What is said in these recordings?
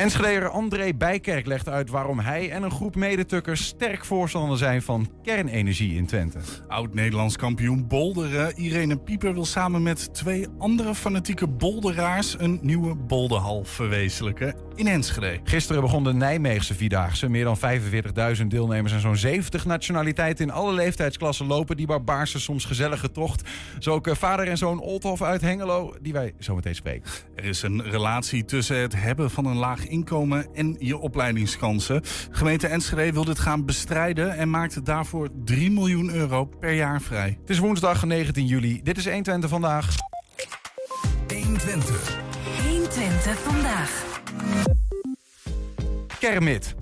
Enschedeer André Bijkerk legt uit waarom hij en een groep medetukkers sterk voorstander zijn van kernenergie in Twente. Oud-Nederlands kampioen boulderen Irene Pieper wil samen met twee andere fanatieke boulderaars een nieuwe boulderhal verwezenlijken in Enschede. Gisteren begon de Nijmeegse Vierdaagse. Meer dan 45.000 deelnemers en zo'n 70 nationaliteiten in alle leeftijdsklassen lopen die barbaarse, soms gezellige tocht. Zo ook eh, vader en zoon Oldhof uit Hengelo, die wij zo meteen spreken. Er is een relatie tussen het hebben van een laag inkomen en je opleidingskansen. Gemeente Enschede wil dit gaan bestrijden en maakt daarvoor 3 miljoen euro per jaar vrij. Het is woensdag 19 juli. Dit is 120 vandaag. 120. 120 vandaag. Kermit.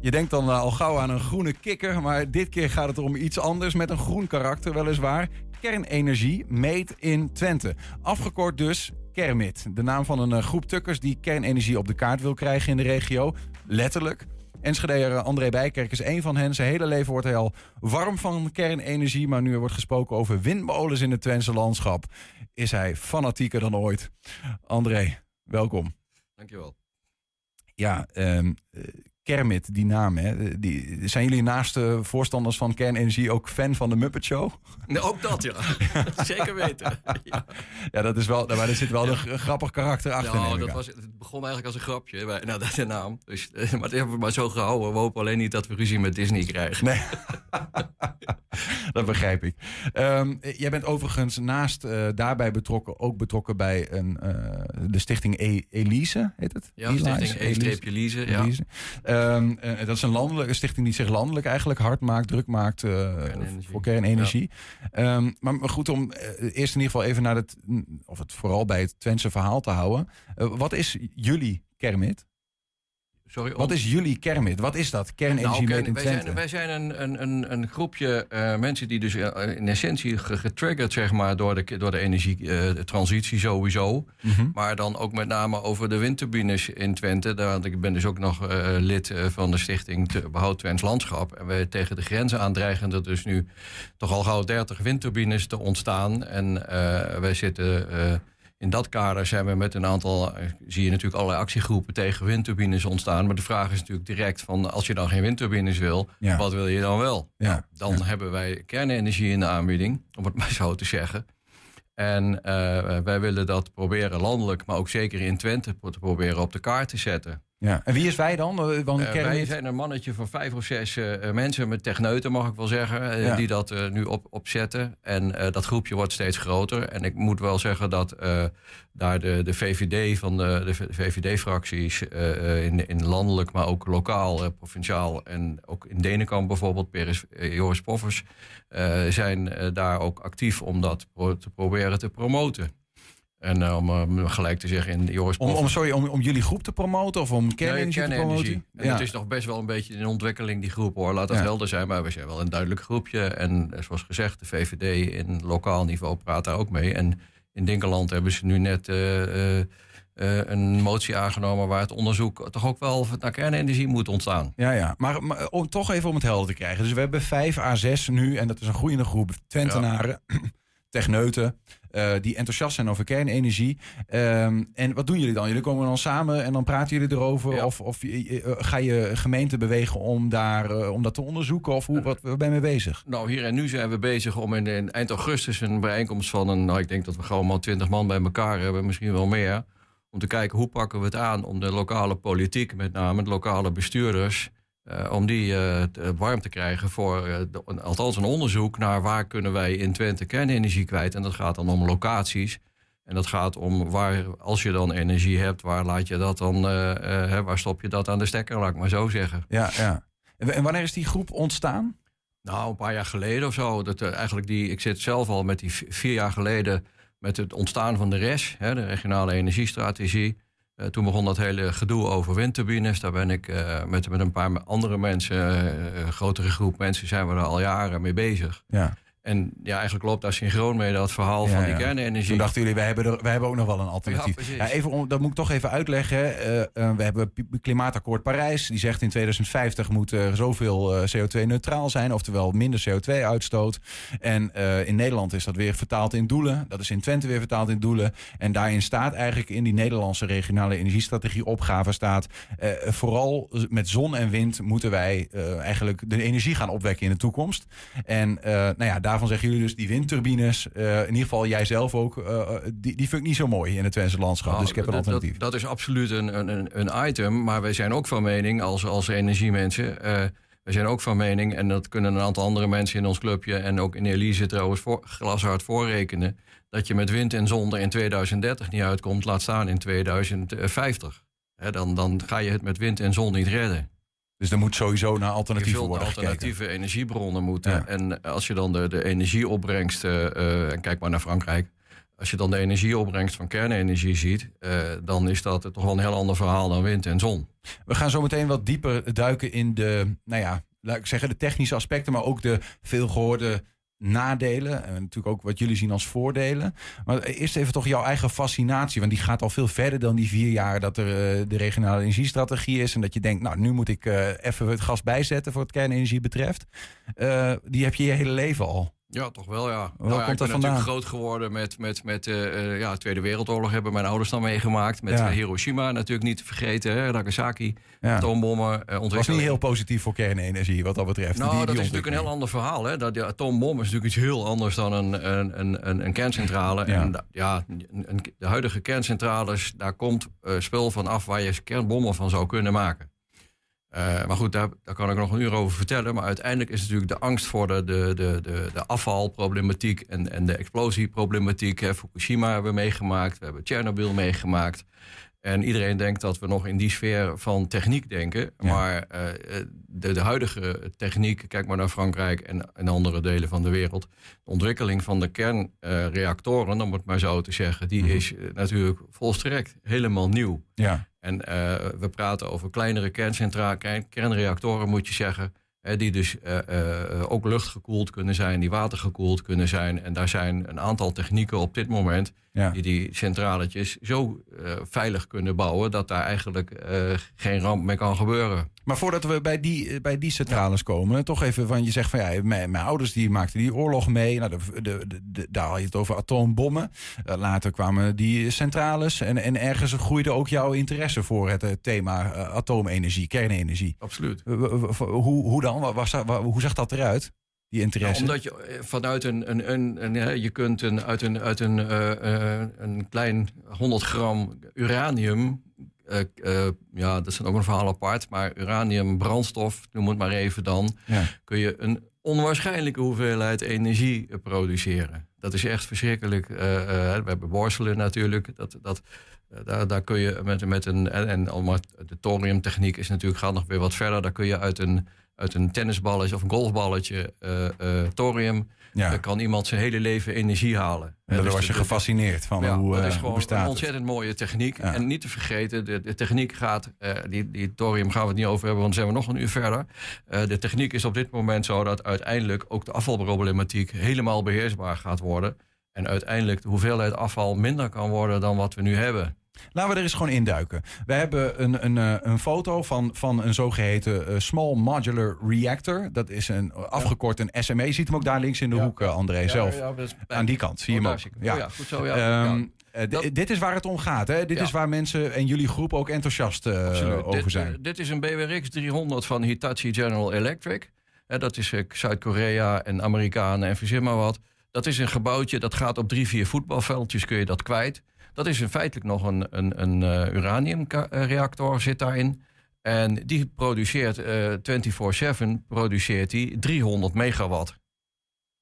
Je denkt dan eh, al gauw aan een groene kikker, maar dit keer gaat het om iets anders met een groen karakter weliswaar. Kernenergie meet in Twente. Afgekort dus Kermit. De naam van een eh, groep tukkers die kernenergie op de kaart wil krijgen in de regio. Letterlijk. Enschedeer André Bijkerk is één van hen. Zijn hele leven wordt hij al warm van kernenergie. Maar nu er wordt gesproken over windmolens in het Twentse landschap... is hij fanatieker dan ooit. André, welkom. Dankjewel. Ja, eh, Kermit, die naam, hè, die, zijn jullie naast de voorstanders van kernenergie ook fan van de Muppet Show? Nee, ook dat, ja. Zeker weten. ja. Ja, dat is wel, maar er zit wel een grappig karakter achter. Nou, dat aan. was, het begon eigenlijk als een grapje. bij- Nou, dat is de naam. Dus, eh, maar dat hebben we maar zo gehouden. We hopen alleen niet dat we ruzie met Disney krijgen. Nee, dat begrijp ik. Ehm, jij bent overigens naast eh, daarbij betrokken, ook betrokken bij een, eh, de stichting e Elise, heet het? Ja, Elise? Stichting E-Lise. Ja. Elise. Ehm, eh, dat is een landelijke stichting die zich landelijk eigenlijk hard maakt, druk maakt eh, voor kernenergie. Ehm, maar maar goed, om eh, eerst in ieder geval even naar het, of het vooral bij het Twentse verhaal te houden. Wat is jullie Kermit? Sorry, om- Wat is jullie Kermit? Wat is dat? Kernenergie Nou, meet kern- in wij, Twente. zijn, wij zijn een, een, een, een groepje eh, mensen die dus eh, in essentie ge- getriggerd zeg maar, door de, door de energietransitie sowieso. Mhm. Maar dan ook met name over de windturbines in Twente. Daar, want ik ben dus ook nog eh, lid eh, van de stichting Behoud Twents Landschap. En wij tegen de grenzen aandreigen er dus nu toch al gauw 30 windturbines te ontstaan. En eh, wij zitten... in dat kader zijn we met een aantal, eh, zie je natuurlijk allerlei actiegroepen tegen windturbines ontstaan. Maar de vraag is natuurlijk direct van, als je dan geen windturbines wil, Ja. wat wil je dan wel? Ja. Dan hebben wij kernenergie in de aanbieding, om het maar zo te zeggen. En eh, wij willen dat proberen landelijk, maar ook zeker in Twente te proberen op de kaart te zetten. Ja. En wie is wij dan? Eh, Want Eh, wij zijn een mannetje van vijf of zes eh, mensen met techneuten, mag ik wel zeggen, eh, Ja. die dat eh, nu op, opzetten. En eh, dat groepje wordt steeds groter. En ik moet wel zeggen dat eh, daar de, de VVD van de, de VVD-fracties eh, in, in landelijk, maar ook lokaal, eh, provinciaal en ook in Denenkamp bijvoorbeeld, Peris, eh, Joris Poffers, eh, zijn eh, daar ook actief om dat pro- te proberen te promoten. En eh, om eh, gelijk te zeggen, in Joris om, om, sorry, om, om jullie groep te promoten of om kernenergie, Nee, te promoten? En het is nog best wel een beetje in ontwikkeling, die groep hoor. Laat dat Ja. helder zijn, maar we zijn wel een duidelijk groepje. En eh, zoals gezegd, de VVD in lokaal niveau praat daar ook mee. En in Dinkeland hebben ze nu net een motie aangenomen... waar het onderzoek toch ook wel naar kernenergie moet ontstaan. Ja, ja. Maar, maar om, toch even om het helder te krijgen. Dus we hebben 5 à 6 nu, en dat is een groeiende groep Twentenaren, techneuten, eh, die enthousiast zijn over kernenergie. Ehm, en wat doen jullie dan? Jullie komen dan samen en dan praten jullie erover? Ja. Of, of eh, ga je gemeente bewegen om, daar, eh, om dat te onderzoeken? Of hoe, wat, waar ben je mee bezig? Nou, hier en nu zijn we bezig om in, in eind augustus een bijeenkomst van een... Nou, ik denk dat we gewoon maar twintig man bij elkaar hebben, misschien wel meer... om te kijken hoe pakken we het aan om de lokale politiek, met name de lokale bestuurders... eh, om die te- warm te krijgen voor de- althans een onderzoek naar waar kunnen wij in Twente kernenergie kwijt. En dat gaat dan om locaties. En dat gaat om waar, als je dan energie hebt, waar laat je dat dan, hè, waar stop je dat aan de stekker, laat ik maar zo zeggen. Ja, ja. En, wanneer is die groep ontstaan? Nou, een paar jaar geleden of zo. Dat, eigenlijk die, ik zit zelf al met die vier jaar geleden met het ontstaan van de RES, hè, de regionale energiestrategie. Eh, toen begon dat hele gedoe over windturbines. Daar ben ik eh, met, met een paar andere mensen, eh, een grotere groep mensen, zijn we er al jaren mee bezig. Ja. En ja, eigenlijk loopt daar synchroon mee dat verhaal Ja, van die ja. kernenergie. Toen dachten jullie, wij hebben, er, wij hebben ook nog wel een alternatief. Ja, even, om- dat moet ik toch even uitleggen. Eh, eh, we hebben Klimaatakkoord Parijs. Die zegt in 2050 moet er zoveel eh, CO2-neutraal zijn. Oftewel minder CO2-uitstoot. En in Nederland is dat weer vertaald in doelen. Dat is in Twente weer vertaald in doelen. En daarin staat eigenlijk in die Nederlandse regionale energiestrategie opgave staat... vooral met zon en wind moeten wij eigenlijk de energie gaan opwekken in de toekomst. En nou ja, daarvan zeggen jullie dus die windturbines, eh, in ieder geval jij zelf ook, eh, die, die vind ik niet zo mooi in het Twentse landschap. Nou, dus ik heb een alternatief. Dat, dat is absoluut een, een, een item. Maar wij zijn ook van mening, als, als energiemensen. eh wij zijn ook van mening, en dat kunnen een aantal andere mensen in ons clubje. en ook in Elise trouwens voor, glashard voorrekenen. dat je met wind en zon er in 2030 niet uitkomt, laat staan in 2050. Hè, dan, dan ga je het met wind en zon niet redden. Dus er moet sowieso naar alternatieven naar worden gekeken. alternatieve energiebronnen moeten. Ja. En als je dan de, de energieopbrengst, eh, eh, en kijk maar naar Frankrijk. Als je dan de energieopbrengst van kernenergie ziet, eh, dan is dat toch wel een heel ander verhaal dan wind en zon. We gaan zo meteen wat dieper duiken in de, nou ja, laat ik zeggen, de technische aspecten, maar ook de veelgehoorde nadelen. En natuurlijk ook wat jullie zien als voordelen. Maar eerst even toch jouw eigen fascinatie. Want die gaat al veel verder dan die vier jaar dat er eh, de regionale energiestrategie is. En dat je denkt, nou, nu moet ik eh, even het gas bijzetten voor het kernenergie betreft. Eh, die heb je je hele leven al. Ja, toch wel, ja. Waar nou, ja, komt ik ben vandaan? natuurlijk groot geworden met, met, met eh, eh, ja, de Tweede Wereldoorlog hebben mijn ouders dan meegemaakt. Met Ja. eh, Hiroshima natuurlijk niet te vergeten, hè, Nagasaki, Ja. atoombommen. Het was niet heel positief voor kernenergie wat dat betreft. Nou, Die- dat is natuurlijk een heel ander verhaal. Hè? Dat de atoombom is natuurlijk iets heel anders dan een, een, een, een, een kerncentrale. En ja, een- de huidige kerncentrales, daar komt eh, spul van af waar je kernbommen van zou kunnen maken. Eh, maar goed, daar, daar kan ik nog een uur over vertellen. Maar uiteindelijk is natuurlijk de angst voor de, de, de, de, afvalproblematiek en, en de explosieproblematiek. Hè. Fukushima hebben we meegemaakt, we hebben Tsjernobyl meegemaakt. En iedereen denkt dat we nog in die sfeer van techniek denken. Ja. Maar eh, de, de huidige techniek, kijk maar naar Frankrijk en, en andere delen van de wereld. De ontwikkeling van de kernreactoren, om het maar zo te zeggen, die Mhm. is eh, natuurlijk volstrekt helemaal nieuw. Ja, En eh, we praten over kleinere kerncentra kern- kernreactoren, moet je zeggen. Hè, die dus eh, ook luchtgekoeld kunnen zijn, die watergekoeld kunnen zijn. En daar zijn een aantal technieken op dit moment ja. die die centraletjes zo eh, veilig kunnen bouwen dat daar eigenlijk eh, geen ramp mee kan gebeuren. Maar voordat we bij die, eh, bij die centrales komen, toch even van je zegt van ja, mijn, mijn ouders die maakten die oorlog mee. Nou, de, de, de, daar had je het over atoombommen. Later kwamen die centrales en, en ergens groeide ook jouw interesse voor het thema atoomenergie, kernenergie. Absoluut. Hoe, hoe dan? Was, hoe zag dat eruit? Die interesse? omdat je eh, vanuit een, een, een, een, je kunt een, uit een, uit een, eh, eh, een klein 100 gram uranium, ja, dat is ook een verhaal apart, maar uranium brandstof, noem het maar even dan, ja. kun je een onwaarschijnlijke hoeveelheid energie produceren. Dat is echt verschrikkelijk. we hebben Borselen natuurlijk. Dat, dat, daar, daar kun je met, met een. En, en allemaal de thoriumtechniek is natuurlijk gaat nog weer wat verder. Daar kun je uit een, uit een tennisballetje of een golfballetje eh, eh, thorium. ja. Kan iemand zijn hele leven energie halen. En Eh, daar dus was je de- gefascineerd van ja, hoe, dat eh, is hoe gewoon een het? ontzettend mooie techniek. Ja. En niet te vergeten, de, de techniek gaat, eh, die, die thorium gaan we het niet over hebben, want dan zijn we nog een uur verder. Eh, de techniek is op dit moment zo dat uiteindelijk ook de afvalproblematiek helemaal beheersbaar gaat worden. En uiteindelijk de hoeveelheid afval minder kan worden dan wat we nu hebben. Laten we er eens gewoon induiken. We hebben een, een, eh, een foto van, van een zogeheten eh, Small Modular Reactor. Dat is een afgekort een SME. Je ziet hem ook daar links in de Ja. hoek, eh, André, zelf. Aan die kant, zie je Oh, hem ook. Ja. Ja, goed zo. Ja. Ehm, Ja. eh, Dat- dit is waar het om gaat. Hè? Dit Ja. is waar mensen en jullie groep ook enthousiast over zijn. dit is een BWRX 300 van Hitachi General Electric. Dat is Zuid-Korea en Amerikanen en verzin maar wat. Dat is een gebouwtje dat gaat op drie, vier voetbalveldjes kun je dat kwijt. Dat is in feitelijk nog een, een, een eh, uraniumreactor zit daarin. En die produceert eh 24-7 produceert die 300 megawatt.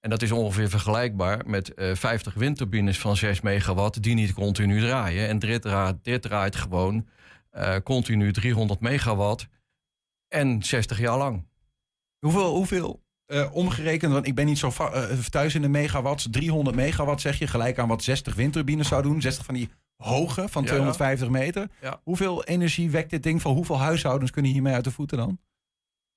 En dat is ongeveer vergelijkbaar met eh 50 windturbines van 6 megawatt die niet continu draaien. En dit draait, dit draait gewoon eh, continu 300 megawatt en 60 jaar lang. Hoeveel, hoeveel eh, omgerekend, want ik ben niet zo eh, thuis in de megawatts. 300 megawatt zeg je, gelijk aan wat 60 windturbines zou doen. 60 van die hoge van Ja, 250 meter. Ja. Hoeveel energie wekt dit ding van hoeveel huishoudens kunnen hiermee uit de voeten dan?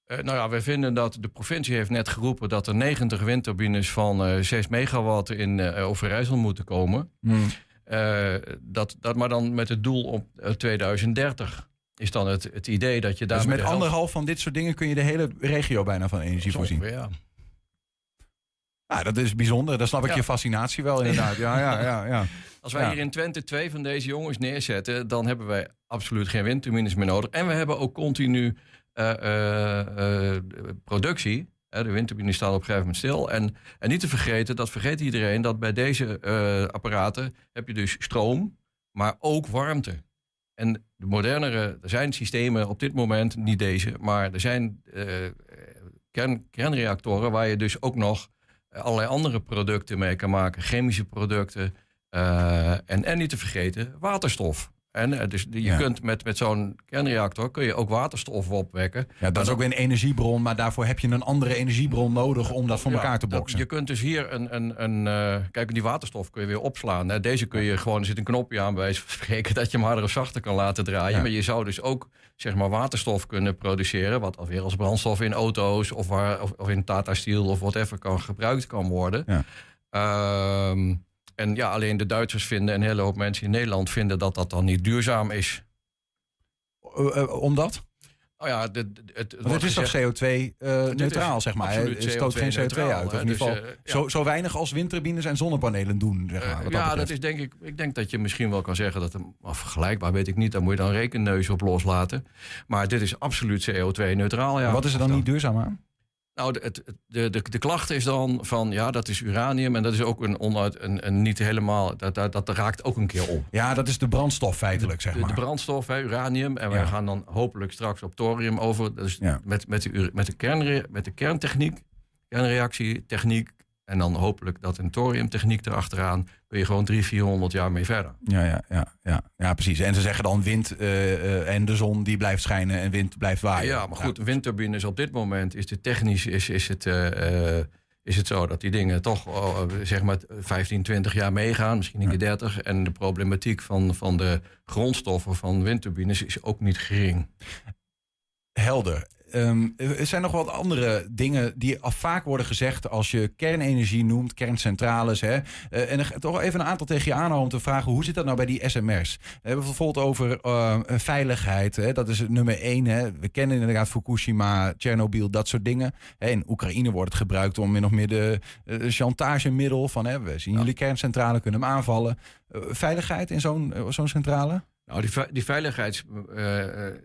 Eh, nou ja, wij vinden dat de provincie heeft net geroepen dat er 90 windturbines van eh 6 megawatt in Overijssel moeten komen. Hmm. Dat, dat maar dan met het doel op eh, 2030 is dan het, het idee dat je daar Dus met anderhalf van dit soort dingen kun je de hele regio bijna van energie voorzien. Ja. Ja, dat is bijzonder. Daar snap ik Ja. je fascinatie wel inderdaad. Ja, ja, ja. ja. Als wij hier in Twente twee van deze jongens neerzetten, dan hebben wij absoluut geen windturbines meer nodig. En we hebben ook continu eh, eh, productie. De windturbines staan op een gegeven moment stil. En, en niet te vergeten, dat vergeet iedereen, dat bij deze apparaten heb je dus stroom, maar ook warmte. En de modernere, er zijn systemen op dit moment, niet deze, maar er zijn eh, kern, kernreactoren waar je dus ook nog allerlei andere producten mee kan maken. Chemische producten. eh, en, en niet te vergeten, waterstof. En eh, dus je Ja. kunt met, met zo'n kernreactor kun je ook waterstof opwekken. ja, dat is ook weer een energiebron, maar daarvoor heb je een andere energiebron nodig om dat voor Ja, elkaar te dat- boksen. Je kunt dus hier een. een, een eh, kijk, die waterstof kun je weer opslaan. Hè. Deze kun je gewoon. Er zit een knopje aan bij wijze van spreken. dat je hem harder of zachter kan laten draaien. Ja. Maar je zou dus ook zeg maar waterstof kunnen produceren. wat alweer als brandstof in auto's. of, waar, of, of in Tata Steel of whatever kan gebruikt kan worden. Ja. Ehm, en ja, alleen de Duitsers vinden. en een hele hoop mensen in Nederland vinden dat dat dan niet duurzaam is. Eh, eh, omdat? Nou ja, de, de- het, Want het is toch CO2-neutraal, is zeg maar. Het stoot geen CO2 CO2-neutraal, uit. Of in ieder Dus, geval eh, ja. zo, zo weinig als windturbines en zonnepanelen doen, zeg maar. Eh, ja, dat is denk ik. Ik denk dat je misschien wel kan zeggen dat of vergelijkbaar weet ik niet. Daar moet je dan rekenneus op loslaten. Maar dit is absoluut CO2-neutraal. Ja. Wat is er dan niet duurzaam aan? Nou, de, de, de, de klacht is dan van ja, dat is uranium en dat is ook een, onuit, een, een niet helemaal. Dat, dat, dat raakt ook een keer op. Ja, dat is de brandstof feitelijk, zeg De, de maar. brandstof, hè, uranium. En wij Ja. gaan dan hopelijk straks op thorium over. Dus Ja. met, met, de, met, de kernre, met de kerntechniek, kernreactietechniek. En dan hopelijk dat een thoriumtechniek erachteraan. Kun je gewoon 300, 400 jaar mee verder. Ja, ja, ja, ja, ja, precies. En ze zeggen dan wind eh, eh, en de zon die blijft schijnen en wind blijft waaien. Ja, maar goed, windturbines op dit moment is het technisch is, is het, eh, is het zo dat die dingen toch zeg maar 15, 20 jaar meegaan, misschien een keer 30. En de problematiek van, van de grondstoffen van windturbines is ook niet gering. Helder. Ehm, er zijn nog wat andere dingen die al vaak worden gezegd als je kernenergie noemt, kerncentrales. Hè? Eh, en er, toch even een aantal tegen je aanhouden om te vragen hoe zit dat nou bij die SMR's? We hebben het bijvoorbeeld over eh, veiligheid. Hè? Dat is het nummer één. Hè? We kennen inderdaad Fukushima, Tsjernobyl, dat soort dingen. In Oekraïne wordt het gebruikt om min of meer de eh, chantagemiddel van hè, we zien jullie kerncentrale, kunnen hem aanvallen. Veiligheid in zo'n zo'n centrale? Nou, die, die veiligheids... eh, eh,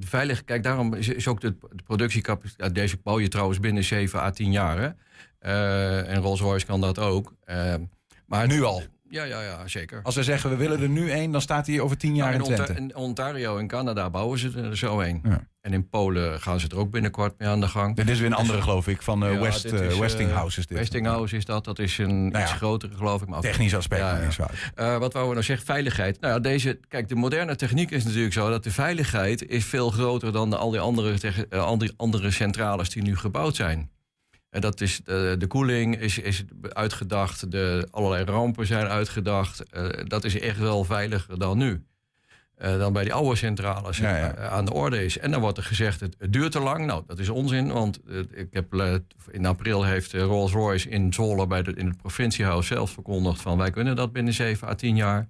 de veilig, kijk, daarom is, ook de, productiecapaciteit... Deze bouw je trouwens binnen 7 à 10 jaar. Eh, en Rolls-Royce kan dat ook. Maar Nu al? Ja, ja, ja, zeker. Als we zeggen we willen er nu één, dan staat hij over tien jaar Nou, in in, Twente. In Ontario in Canada bouwen ze er zo een. Ja. En in Polen gaan ze er ook binnenkort mee aan de gang. Dit is weer een andere, geloof ik, van eh, Ja, West, eh, is, eh, Westinghouse is dit. Westinghouse is dat. Dat is een Nou ja, iets grotere, geloof ik. Maar Technisch aspect, Ja, is wat wouden we nou zeggen? Veiligheid. Nou ja, deze, kijk, de moderne techniek is natuurlijk zo dat de veiligheid is veel groter dan de, al die andere, tech- al die andere centrales die nu gebouwd zijn. En dat is, eh, de koeling is, is uitgedacht, de, allerlei rampen zijn uitgedacht. Eh, dat is echt wel veiliger dan nu. Eh, dan bij die oude centrales Ja, ja. eh, aan de orde is. En dan wordt er gezegd, het, het duurt te lang. Nou, dat is onzin, want eh, ik heb, in april heeft Rolls-Royce in Zwolle... Bij de, in het provinciehuis zelf verkondigd van... wij kunnen dat binnen 7 à 10 jaar.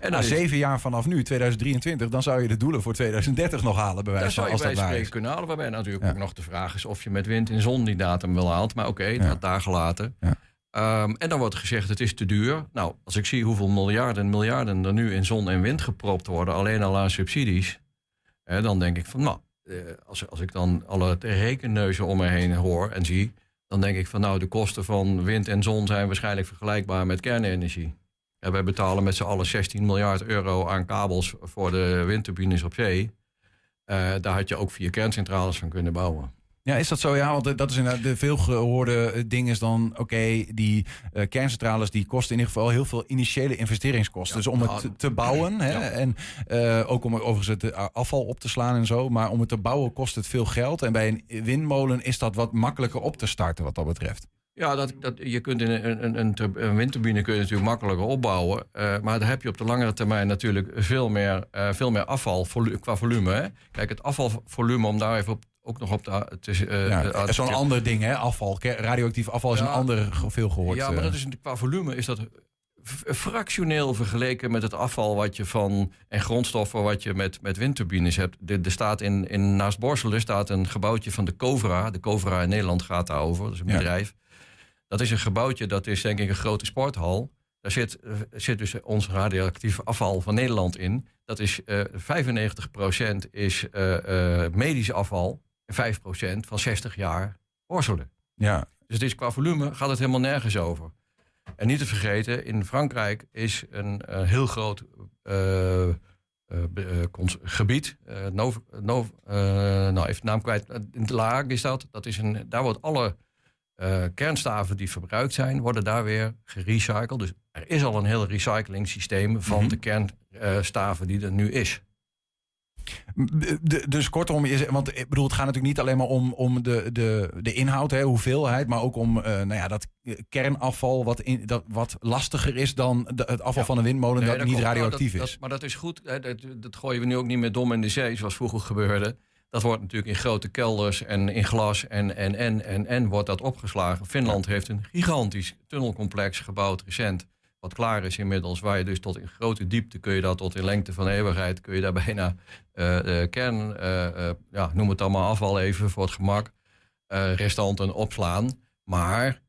En Na is- zeven jaar vanaf nu, 2023, dan zou je de doelen voor 2030 nog halen, bij wijze van, zou je als bij dat waar spreken kunnen halen. Waarbij natuurlijk Ja. ook nog de vraag is of je met wind en zon die datum wel haalt. Maar oké, dat daar gelaten. Ja. Ehm, en dan wordt gezegd, het is te duur. Nou, als ik zie hoeveel miljarden en miljarden er nu in zon en wind gepropt worden... alleen al aan subsidies... hè, dan denk ik van, nou, eh, als, als ik dan alle rekenneuzen om me heen hoor en zie... dan denk ik van, nou, de kosten van wind en zon zijn waarschijnlijk vergelijkbaar met kernenergie. En wij betalen met z'n allen 16 miljard euro aan kabels voor de windturbines op zee. Eh, daar had je ook vier kerncentrales van kunnen bouwen. Ja, is dat zo? Ja, want eh, dat is inderdaad de veelgehoorde eh, ding is dan, oké, die eh, kerncentrales die kosten in ieder geval heel veel initiële investeringskosten. Ja, dus om het nou, te- te bouwen, hè, ja. en ook om er overigens het afval op te slaan en zo, maar om het te bouwen kost het veel geld. En bij een windmolen is dat wat makkelijker op te starten wat dat betreft. Ja, dat, dat, je kunt in een, een, een, tur- een windturbine kun je natuurlijk makkelijker opbouwen. maar daar heb je op de langere termijn natuurlijk veel meer, eh, veel meer afval volu- qua volume. Hè? Kijk, het afvalvolume, om daar even op, ook nog op de... Het is, uh, ja, Zo'n ander ding, hè? Afval. Radioactief afval is een ander veel gehoord. Ja, maar dat is, qua volume is dat fractioneel vergeleken met het afval wat je van en grondstoffen wat je met, met windturbines hebt. Er, staat in, in, naast Borselen staat een gebouwtje van de Covra. De Covra in Nederland gaat daarover. Dat is een bedrijf. Dat is een gebouwtje, dat is denk ik een grote sporthal. Daar zit, uh, zit dus ons radioactief afval van Nederland in. Dat is uh, eh, 95% is uh, medisch afval. En 5% van 60 jaar Borselen. Ja. Dus het is, qua volume gaat het helemaal nergens over. En niet te vergeten, in Frankrijk is een, een heel groot uh, uh, gebied. Nov, Nov, nou, even de naam kwijt. In de Laag is dat. dat is een, daar wordt alle kernstaven die verbruikt zijn, worden daar weer gerecycled. Dus er is al een heel recycling systeem van mm -hmm. de kernstaven die er nu is dus kortom, is, want ik bedoel, het gaat natuurlijk niet alleen maar om, om de, de, de inhoud, hè, hoeveelheid, maar ook om uh, nou ja, dat kernafval wat, in, dat, wat lastiger is dan de, het afval van een windmolen dat, niet radioactief is. Dat, maar dat is goed, hè, dat, dat gooien we nu ook niet meer dom in de zee, zoals vroeger gebeurde. Dat wordt natuurlijk in grote kelders en in glas en, en, en, en, en wordt dat opgeslagen. Finland heeft een gigantisch tunnelcomplex gebouwd recent wat klaar is inmiddels, waar je dus tot in grote diepte kun je dat tot in lengte van eeuwigheid, kun je daar bijna uh, kern, uh, ja, noem het allemaal afval even voor het gemak, restanten opslaan. Maar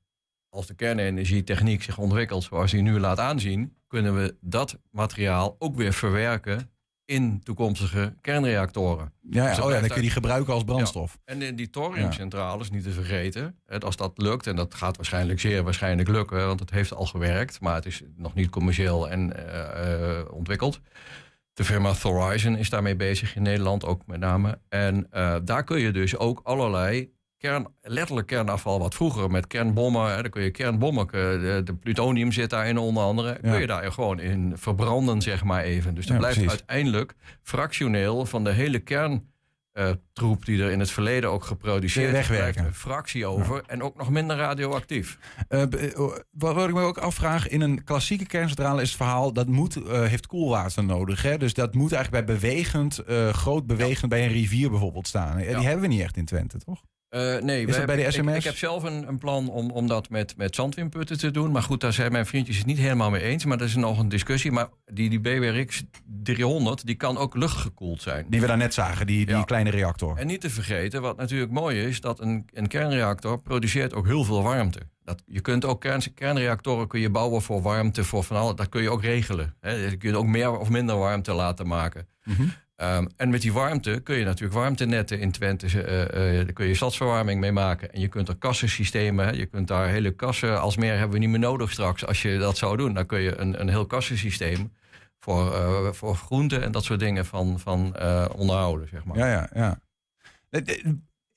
als de kernenergietechniek zich ontwikkelt zoals die nu laat aanzien, kunnen we dat materiaal ook weer verwerken in toekomstige kernreactoren. Ja, ja. Dus oh ja, dan kun je die gebruiken als brandstof. En in die thoriumcentrales, niet te vergeten, als dat lukt, en dat gaat waarschijnlijk zeer waarschijnlijk lukken, want het heeft al gewerkt, maar het is nog niet commercieel en uh, uh, ontwikkeld. De firma Thorizon is daarmee bezig in Nederland ook met name. En uh, daar kun je dus ook allerlei kern, letterlijk kernafval, wat vroeger met kernbommen, hè, dan kun je kernbommen, de, de, plutonium zit daarin onder andere, kun je daar gewoon in verbranden, zeg maar even. Dus dan blijft uiteindelijk fractioneel van de hele kern. Uh, troep die er in het verleden ook geproduceerd wegwerken. een fractie over en ook nog minder radioactief. Uh, wat ik me ook afvraag, in een klassieke kerncentrale is het verhaal dat moet, uh, heeft koelwater nodig. Hè? Dus dat moet eigenlijk bij bewegend, groot bewegend ja. bij een rivier bijvoorbeeld staan. Die hebben we niet echt in Twente, toch? Uh, nee, is dat bij de SMS? Ik, ik, heb zelf een, een, plan om, om dat met, met zandwinputten te doen. Maar goed, daar zijn mijn vriendjes het niet helemaal mee eens. Maar dat is nog een discussie. Maar die, die BWRX 300, die kan ook luchtgekoeld zijn. Die we daar net zagen, die, die ja. kleine reactor. En niet te vergeten, wat natuurlijk mooi is... dat een, een kernreactor produceert ook heel veel warmte. Dat, je kunt ook kern, kernreactoren kun je bouwen voor warmte, voor van alles. Dat kun je ook regelen. Hè. Je kunt ook meer of minder warmte laten maken. Mm -hmm. Um, en met die warmte kun je natuurlijk warmtenetten in Twente, uh, uh, daar kun je stadsverwarming mee maken. En je kunt er kassensystemen, je kunt daar hele kassen, als meer hebben we niet meer nodig straks. Als je dat zou doen, dan kun je een, een heel kassensysteem voor, uh, voor groenten en dat soort dingen van, van onderhouden, zeg maar. Ja, ja, ja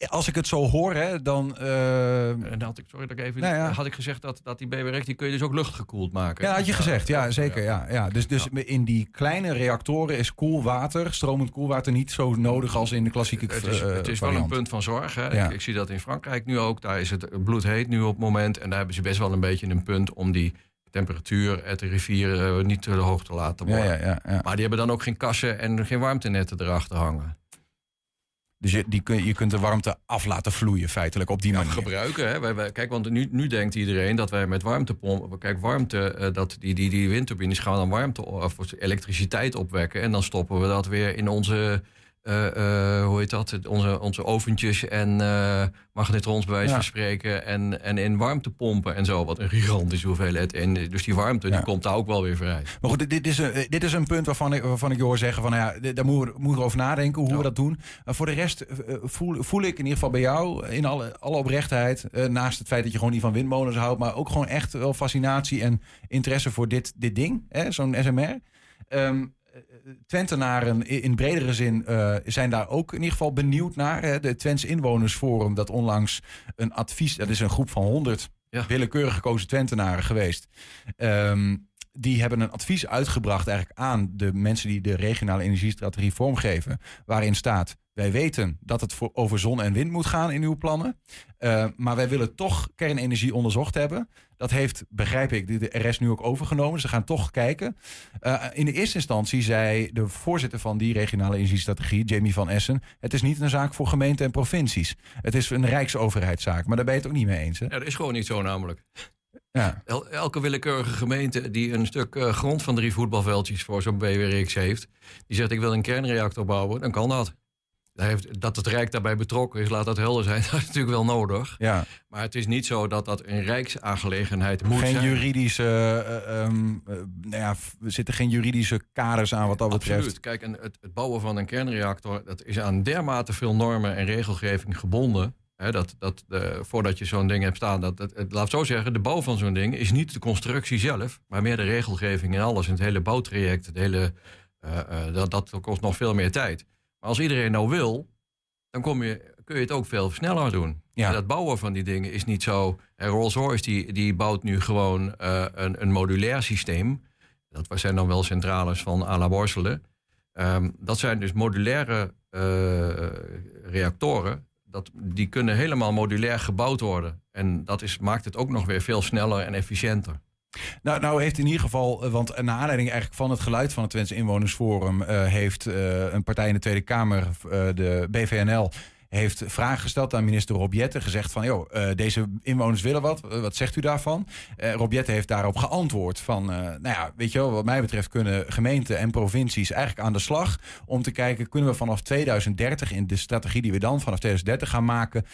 als ik het zo hoor, hè, dan. Uh... En had ik, sorry dat ik even. Nou ja. Had ik gezegd dat, dat die BWRX die kun je dus ook luchtgekoeld maken. Ja, had je gezegd, ja, zeker. Ja, ja. Dus, dus in die kleine reactoren is koelwater, stromend koelwater, niet zo nodig als in de klassieke. Het is, uh, het is wel een punt van zorg. Hè. Ik, ik, zie dat in Frankrijk nu ook. Daar is het bloedheet nu op het moment. En daar hebben ze best wel een beetje een punt om die temperatuur uit de rivier uh, niet te hoog te laten worden. Ja, ja, ja, maar die hebben dan ook geen kassen en geen warmtenetten erachter hangen. Dus je, die kun, je kunt de warmte af laten vloeien, feitelijk, op die manier. gebruiken. Hè? Wij, wij, kijk, want nu, nu denkt iedereen dat wij met warmtepompen... Kijk, warmte, uh, dat die, die, die windturbines gaan dan warmte of elektriciteit opwekken... en dan stoppen we dat weer in onze hoe heet dat? Onze, onze oventjes en uh, magnetrons bij wijze ja. van spreken. En, en in warmtepompen en zo. Wat een gigantische hoeveelheid. En dus die warmte ja. die komt daar ook wel weer vrij. Maar goed, dit, is, een, dit is een punt waarvan ik, waarvan ik je hoor zeggen: van nou ja, daar moeten we, moeten over nadenken hoe ja. we dat doen. voor de rest voel, voel ik in ieder geval bij jou in alle, alle oprechtheid. naast het feit dat je gewoon niet van windmolens houdt. Maar ook gewoon echt wel fascinatie en interesse voor dit, dit ding. Zo'n SMR. Um, Twentenaren in bredere zin uh, zijn daar ook in ieder geval benieuwd naar. Hè. De Twents Inwonersforum, dat onlangs een advies... dat is een groep van 100 ja. willekeurig gekozen Twentenaren geweest... Um, die hebben een advies uitgebracht eigenlijk aan de mensen die de regionale energiestrategie vormgeven. Waarin staat, wij weten dat het voor, over zon en wind moet gaan in uw plannen. Uh, maar wij willen toch kernenergie onderzocht hebben. Dat heeft, begrijp ik, de RS nu ook overgenomen. Ze gaan toch kijken. Uh, in de eerste instantie zei de voorzitter van die regionale energiestrategie, Jamie van Essen... het is niet een zaak voor gemeenten en provincies. Het is een rijksoverheidszaak. Maar daar ben je het ook niet mee eens, hè? Ja, dat is gewoon niet zo namelijk. Ja. elke willekeurige gemeente die een stuk uh, grond van drie voetbalveldjes voor zo'n BWRX heeft, die zegt ik wil een kernreactor bouwen, dan kan dat. Heeft, dat het Rijk daarbij betrokken is, laat dat helder zijn. Dat is natuurlijk wel nodig. Ja. Maar het is niet zo dat dat een rijksaangelegenheid moet geen zijn. Juridische, uh, um, uh, nou ja, er zitten geen juridische kaders aan wat dat betreft. Absoluut. Kijk, en het, het, bouwen van een kernreactor... dat is aan dermate veel normen en regelgeving gebonden... Hè, dat, dat, voordat je zo'n ding hebt staan, dat, het, laat zo zeggen, de bouw van zo'n ding is niet de constructie zelf, maar meer de regelgeving en alles. En het hele bouwtraject, het hele, dat, dat kost nog veel meer tijd. Maar als iedereen nou wil, dan kom je, kun je het ook veel sneller doen. Ja. dat bouwen van die dingen is niet zo. Rolls-Royce die, die bouwt nu gewoon uh, een, een modulair systeem. Dat zijn dan wel centrales van à la Borselen. Um, dat zijn dus modulaire uh, reactoren. Dat, die kunnen helemaal modulair gebouwd worden. En dat is, maakt het ook nog weer veel sneller en efficiënter. Nou, nou heeft in ieder geval, eh, want naar aanleiding eigenlijk van het geluid van het Twents Inwonersforum, uh, heeft uh, een partij in de Tweede Kamer, de BVNL, heeft vragen gesteld aan minister Robjette. Gezegd van, joh, uh, deze inwoners willen wat. Uh, wat zegt u daarvan? Uh, Robjette heeft daarop geantwoord van, nou ja, weet je wel, wat mij betreft kunnen gemeenten en provincies eigenlijk aan de slag om te kijken, kunnen we vanaf 2030 in de strategie die we dan vanaf 2030 gaan maken,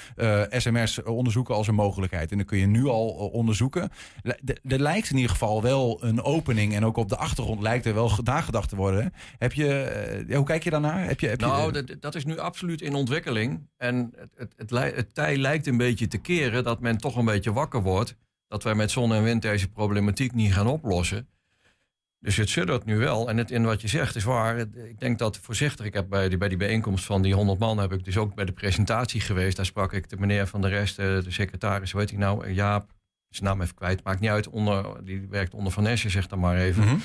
SMR's onderzoeken als een mogelijkheid. En dan kun je nu al onderzoeken. Er lijkt in ieder geval wel een opening en ook op de achtergrond lijkt er wel nagedacht te worden. Heb je, hoe kijk je daarnaar? Heb je, heb nou, je, dat is nu absoluut in ontwikkeling. En het, het, het, tij lijkt een beetje te keren dat men toch een beetje wakker wordt. Dat wij met zon en wind deze problematiek niet gaan oplossen. Dus het suddert nu wel. En het, in wat je zegt is waar. Ik denk dat voorzichtig. Ik heb bij die, bij die bijeenkomst van die 100 man. heb ik dus ook bij de presentatie geweest. Daar sprak ik de meneer van de rest, de secretaris, weet ik nou, Jaap. Zijn naam even kwijt. Maakt niet uit. Onder, die werkt onder Van Essen, zeg dan maar even. Mm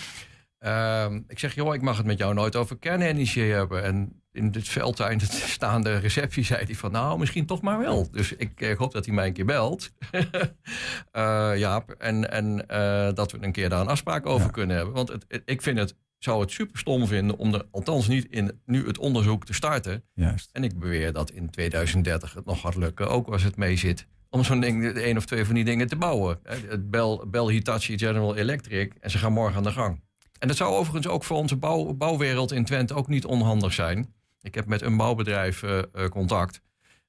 ik zeg, joh, ik mag het met jou nooit over kernenergie hebben. En in het veldtuin de staande receptie zei hij van... nou, misschien toch maar wel. Dus ik, ik hoop dat hij mij een keer belt. uh, Jaap. En, en uh, dat we een keer daar een afspraak over kunnen hebben. Want het, ik vind het, zou het super stom vinden... om er althans niet in nu het onderzoek te starten. Juist. En ik beweer dat in 2030 het nog gaat lukken. Ook als het mee zit om zo'n ding, de één of twee van die dingen te bouwen. Het Bell, Bell Hitachi General Electric. En ze gaan morgen aan de gang. En dat zou overigens ook voor onze bouw, bouwwereld in Twente ook niet onhandig zijn. Ik heb met een bouwbedrijf uh, contact.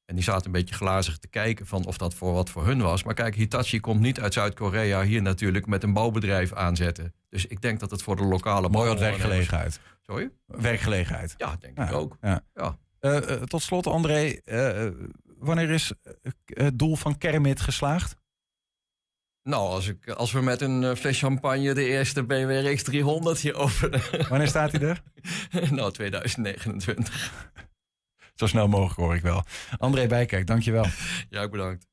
En die zaten een beetje glazig te kijken van of dat voor wat voor hun was. Maar kijk, Hitachi komt niet uit Zuid-Korea hier natuurlijk met een bouwbedrijf aanzetten. Dus ik denk dat het voor de lokale... Mooi wat werkgelegenheid. Sorry? Werkgelegenheid. Ja, denk ik ook. Ja. ja. Uh, tot slot, André. wanneer is het doel van Kermit geslaagd? Nou, als, ik, als we met een uh, fles champagne de eerste BMW X300 hier openen. Wanneer staat hij er? nou, 2029. Zo snel mogelijk hoor ik wel. André Bijkijk, dankjewel. ja, bedankt.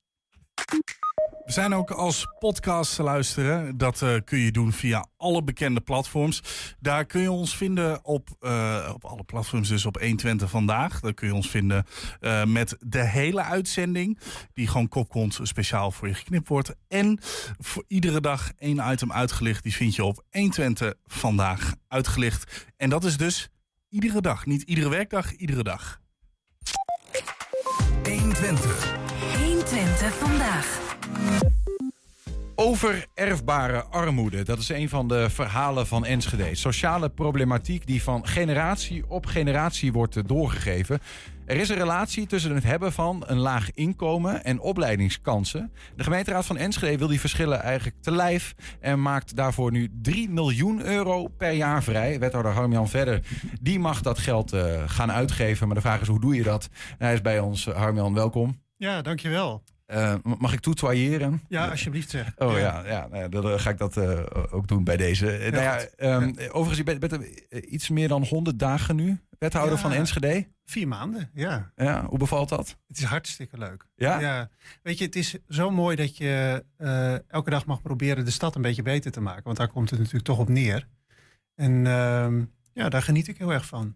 We zijn ook als podcast te luisteren. Dat uh, kun je doen via alle bekende platforms. Daar kun je ons vinden op, uh, op alle platforms, dus op 120 vandaag. Daar kun je ons vinden uh, met de hele uitzending. Die gewoon kopkont speciaal voor je geknipt wordt. En voor iedere dag één item uitgelicht. Die vind je op 120 vandaag uitgelicht. En dat is dus iedere dag. Niet iedere werkdag, iedere dag. 120. 120 vandaag. Over erfbare armoede. Dat is een van de verhalen van Enschede. Sociale problematiek die van generatie op generatie wordt doorgegeven. Er is een relatie tussen het hebben van een laag inkomen en opleidingskansen. De gemeenteraad van Enschede wil die verschillen eigenlijk te lijf en maakt daarvoor nu 3 miljoen euro per jaar vrij. Wethouder Harmjan Verder, die mag dat geld uh, gaan uitgeven. Maar de vraag is, hoe doe je dat? hij is bij ons. Harmjan, welkom. Ja, dankjewel. Uh, mag ik toetoyeren? Ja, alsjeblieft zeg. Oh ja, ja, nou dan ga ik dat uh, ook doen bij deze. Ja, nou ja, um, ja. Overigens, je bent, bent iets meer dan 100 dagen nu wethouder van Enschede. Vier maanden, ja. ja. Hoe bevalt dat? Het is hartstikke leuk. Ja? ja. Weet je, het is zo mooi dat je elke dag mag proberen de stad een beetje beter te maken. Want daar komt het natuurlijk toch op neer. En ehm, ja, daar geniet ik heel erg van.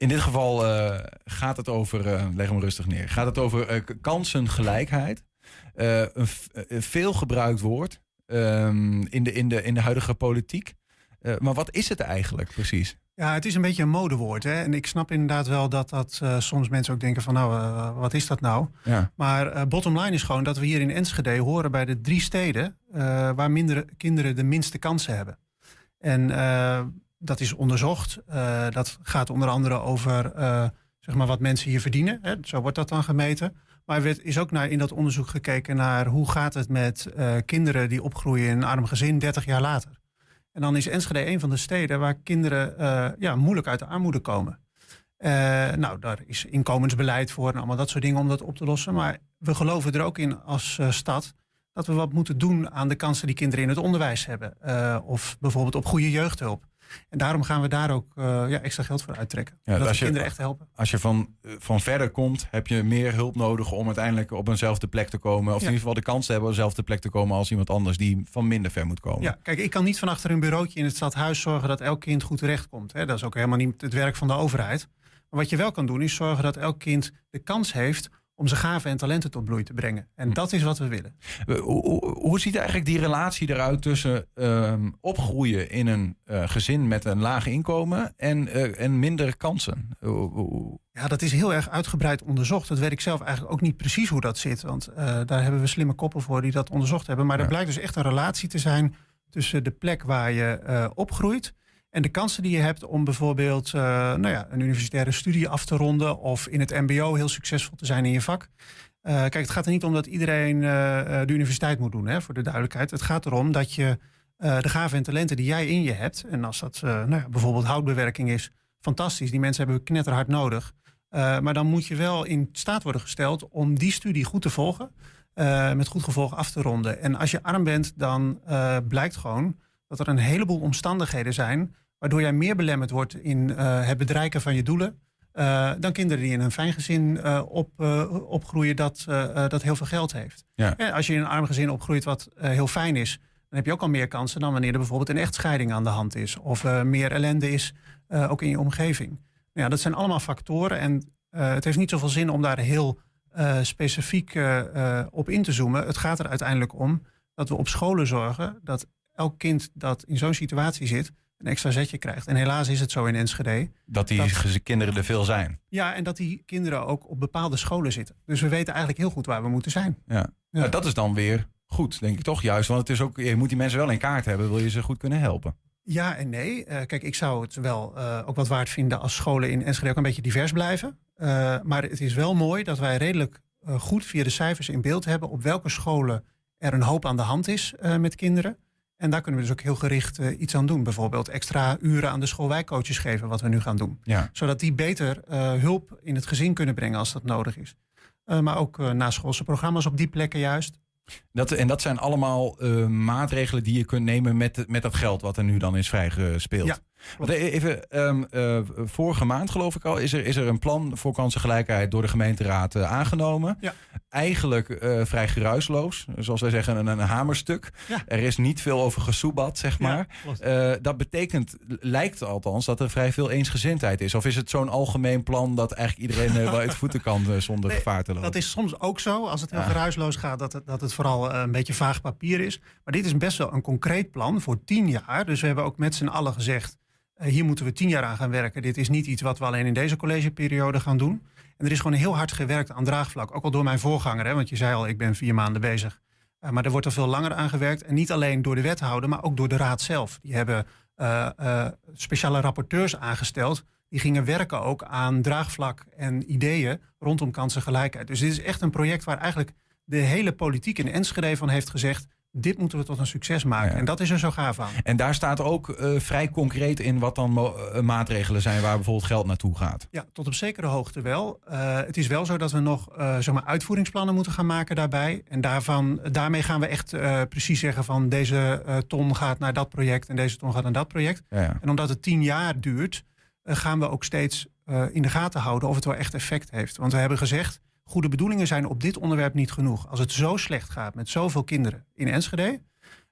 In dit geval eh, gaat het over, eh, leg hem rustig neer, gaat het over eh, kansengelijkheid. Een, veel gebruikt woord ehm, in, de, in, de, in de huidige politiek. Maar wat is het eigenlijk precies? Ja, het is een beetje een modewoord. Hè? En ik snap inderdaad wel dat, dat soms mensen ook denken van nou, wat is dat nou? Ja. Maar eh, bottom line is gewoon dat we hier in Enschede horen bij de drie steden waar minder kinderen de minste kansen hebben. En dat is onderzocht. Eh, dat gaat onder andere over eh, zeg maar wat mensen hier verdienen. Hè? Zo wordt dat dan gemeten. Maar er is ook naar, in dat onderzoek gekeken naar hoe gaat het met eh, kinderen die opgroeien in een arm gezin 30 jaar later. En dan is Enschede een van de steden waar kinderen ja, moeilijk uit de armoede komen. Nou, daar is inkomensbeleid voor en allemaal dat soort dingen om dat op te lossen. Maar we geloven er ook in als stad dat we wat moeten doen aan de kansen die kinderen in het onderwijs hebben. Of bijvoorbeeld op goede jeugdhulp. En daarom gaan we daar ook eh, ja, extra geld voor uittrekken. Ja, dat als je- kinderen echt helpen. Als je van, eh, van verder komt, heb je meer hulp nodig om uiteindelijk op eenzelfde plek te komen. Of in ieder geval de kans te hebben op dezelfde plek te komen als iemand anders die van minder ver moet komen. Ja, kijk, ik kan niet van achter een bureautje in het stadhuis zorgen dat elk kind goed terechtkomt. Hè. Dat is ook helemaal niet het werk van de overheid. Maar wat je wel kan doen, is zorgen dat elk kind de kans heeft om zijn gaven en talenten tot bloei te brengen. En Hm. dat is wat we willen. Hoe, ziet eigenlijk die relatie eruit tussen ehm, opgroeien in een eh, gezin met een laag inkomen en, eh, en minder kansen? Ja, dat is heel erg uitgebreid onderzocht. Dat weet ik zelf eigenlijk ook niet precies hoe dat zit. Want eh, daar hebben we slimme koppen voor die dat onderzocht hebben. Maar Ja. er blijkt dus echt een relatie te zijn tussen de plek waar je opgroeit. En de kansen die je hebt om bijvoorbeeld eh, nou ja, een universitaire studie af te ronden. Of in het MBO heel succesvol te zijn in je vak. Eh, kijk, het gaat er niet om dat iedereen eh, de universiteit moet doen, hè, voor de duidelijkheid. Het gaat erom dat je de gaven en talenten die jij in je hebt. En als dat nou ja, bijvoorbeeld houtbewerking is, fantastisch. Die mensen hebben we knetterhard nodig. Maar dan moet je wel in staat worden gesteld om die studie goed te volgen. Met goed gevolg af te ronden. En als je arm bent, dan blijkt gewoon dat er een heleboel omstandigheden zijn. Waardoor jij meer belemmerd wordt in uh, het bereiken van je doelen. Uh, dan kinderen die in een fijn gezin uh, op, opgroeien dat, dat heel veel geld heeft. Ja. En als je in een arm gezin opgroeit wat heel fijn is, dan heb je ook al meer kansen dan wanneer er bijvoorbeeld een echtscheiding aan de hand is. Of meer ellende is, ook in je omgeving. Ja, dat zijn allemaal factoren. En het heeft niet zoveel zin om daar heel specifiek op in te zoomen. Het gaat er uiteindelijk om dat we op scholen zorgen dat elk kind dat in zo'n situatie zit, een extra zetje krijgt. En helaas is het zo in Enschede. Dat die dat, kinderen er veel zijn. Ja, en dat die kinderen ook op bepaalde scholen zitten. Dus we weten eigenlijk heel goed waar we moeten zijn. Ja. ja. Nou, dat is dan weer goed, denk ik toch juist. Want het is ook, je moet die mensen wel in kaart hebben, wil je ze goed kunnen helpen. Ja en nee. Uh, kijk, ik zou het wel uh, ook wat waard vinden als scholen in Enschede ook een beetje divers blijven. Uh, maar het is wel mooi dat wij redelijk goed via de cijfers in beeld hebben op welke scholen er een hoop aan de hand is met kinderen. En daar kunnen we dus ook heel gericht iets aan doen. Bijvoorbeeld extra uren aan de schoolwijkcoaches geven, wat we nu gaan doen. Ja. Zodat die beter hulp in het gezin kunnen brengen als dat nodig is. maar ook naschoolse programma's op die plekken juist. Dat, en dat zijn allemaal maatregelen die je kunt nemen met, met dat geld wat er nu dan is vrijgespeeld. Ja, Want even, um, uh, vorige maand geloof ik al, is er, is er een plan voor kansengelijkheid door de gemeenteraad uh, aangenomen. Ja. Eigenlijk vrij geruisloos, zoals wij zeggen, een, een hamerstuk. Ja. Er is niet veel over gesoebat, zeg maar. Ja, dat betekent, lijkt althans, dat er vrij veel eensgezindheid is. Of is het zo'n algemeen plan dat eigenlijk iedereen wel uit voeten kan zonder nee, gevaar te lopen? Dat is soms ook zo, als het heel geruisloos gaat, dat het, dat het vooral een beetje vaag papier is. Maar dit is best wel een concreet plan voor tien jaar. Dus we hebben ook met z'n allen gezegd, hier moeten we tien jaar aan gaan werken. Dit is niet iets wat we alleen in deze collegeperiode gaan doen. En er is gewoon heel hard gewerkt aan draagvlak. Ook al door mijn voorganger, hè, want je zei al, ik ben vier maanden bezig. Uh, maar er wordt er veel langer aan gewerkt. En niet alleen door de wethouder, maar ook door de raad zelf. Die hebben uh, speciale rapporteurs aangesteld. Die gingen werken ook aan draagvlak en ideeën rondom kansengelijkheid. Dus dit is echt een project waar eigenlijk de hele politiek in Enschede van heeft gezegd... dit moeten we tot een succes maken. Ja. En dat is er zo gaaf aan. En daar staat ook uh, vrij concreet in wat dan uh, maatregelen zijn... waar bijvoorbeeld geld naartoe gaat. Ja, tot op zekere hoogte wel. Uh, het is wel zo dat we nog zeg maar uitvoeringsplannen moeten gaan maken daarbij. En daarvan, daarmee gaan we echt precies zeggen van... deze ton gaat naar dat project en deze ton gaat naar dat project. Ja, ja. En omdat het tien jaar duurt... gaan we ook steeds in de gaten houden of het wel echt effect heeft. Want we hebben gezegd goede bedoelingen zijn op dit onderwerp niet genoeg. Als het zo slecht gaat met zoveel kinderen in Enschede,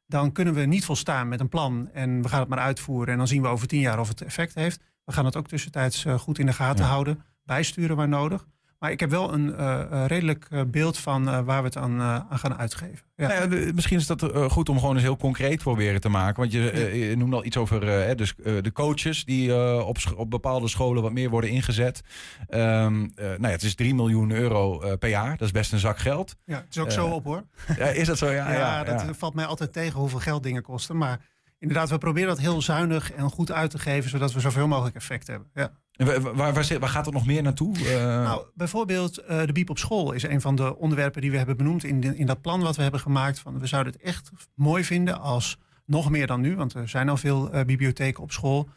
dan kunnen we niet volstaan met een plan en we gaan het maar uitvoeren en dan zien we over tien jaar of het effect heeft. We gaan het ook tussentijds eh, goed in de gaten Ja. houden. Bijsturen waar nodig. Maar ik heb wel een eh, eh, redelijk eh, beeld van waar we het aan, aan gaan uitgeven. Ja. Nou ja, misschien is dat goed om gewoon eens heel concreet proberen te maken. Want je, je noemde al iets over dus, de coaches die op, op bepaalde scholen wat meer worden ingezet. Ehm, eh, nou ja, het is 3 miljoen euro per jaar. Dat is best een zak geld. Ja, het is ook zo op hoor. Ja, is dat zo? Ja, Ja, dat valt mij altijd tegen hoeveel geld dingen kosten. Maar inderdaad, we proberen dat heel zuinig en goed uit te geven, zodat we zoveel mogelijk effect hebben. Ja. En wa- wa- waar, waar, waar gaat het nog meer naartoe? Eh, Nou, bijvoorbeeld eh, de biep op school is een van de onderwerpen die we hebben benoemd in, de- in dat plan wat we hebben gemaakt. Van, we zouden het echt mooi vinden als nog meer dan nu, want er zijn al veel eh, bibliotheken op school.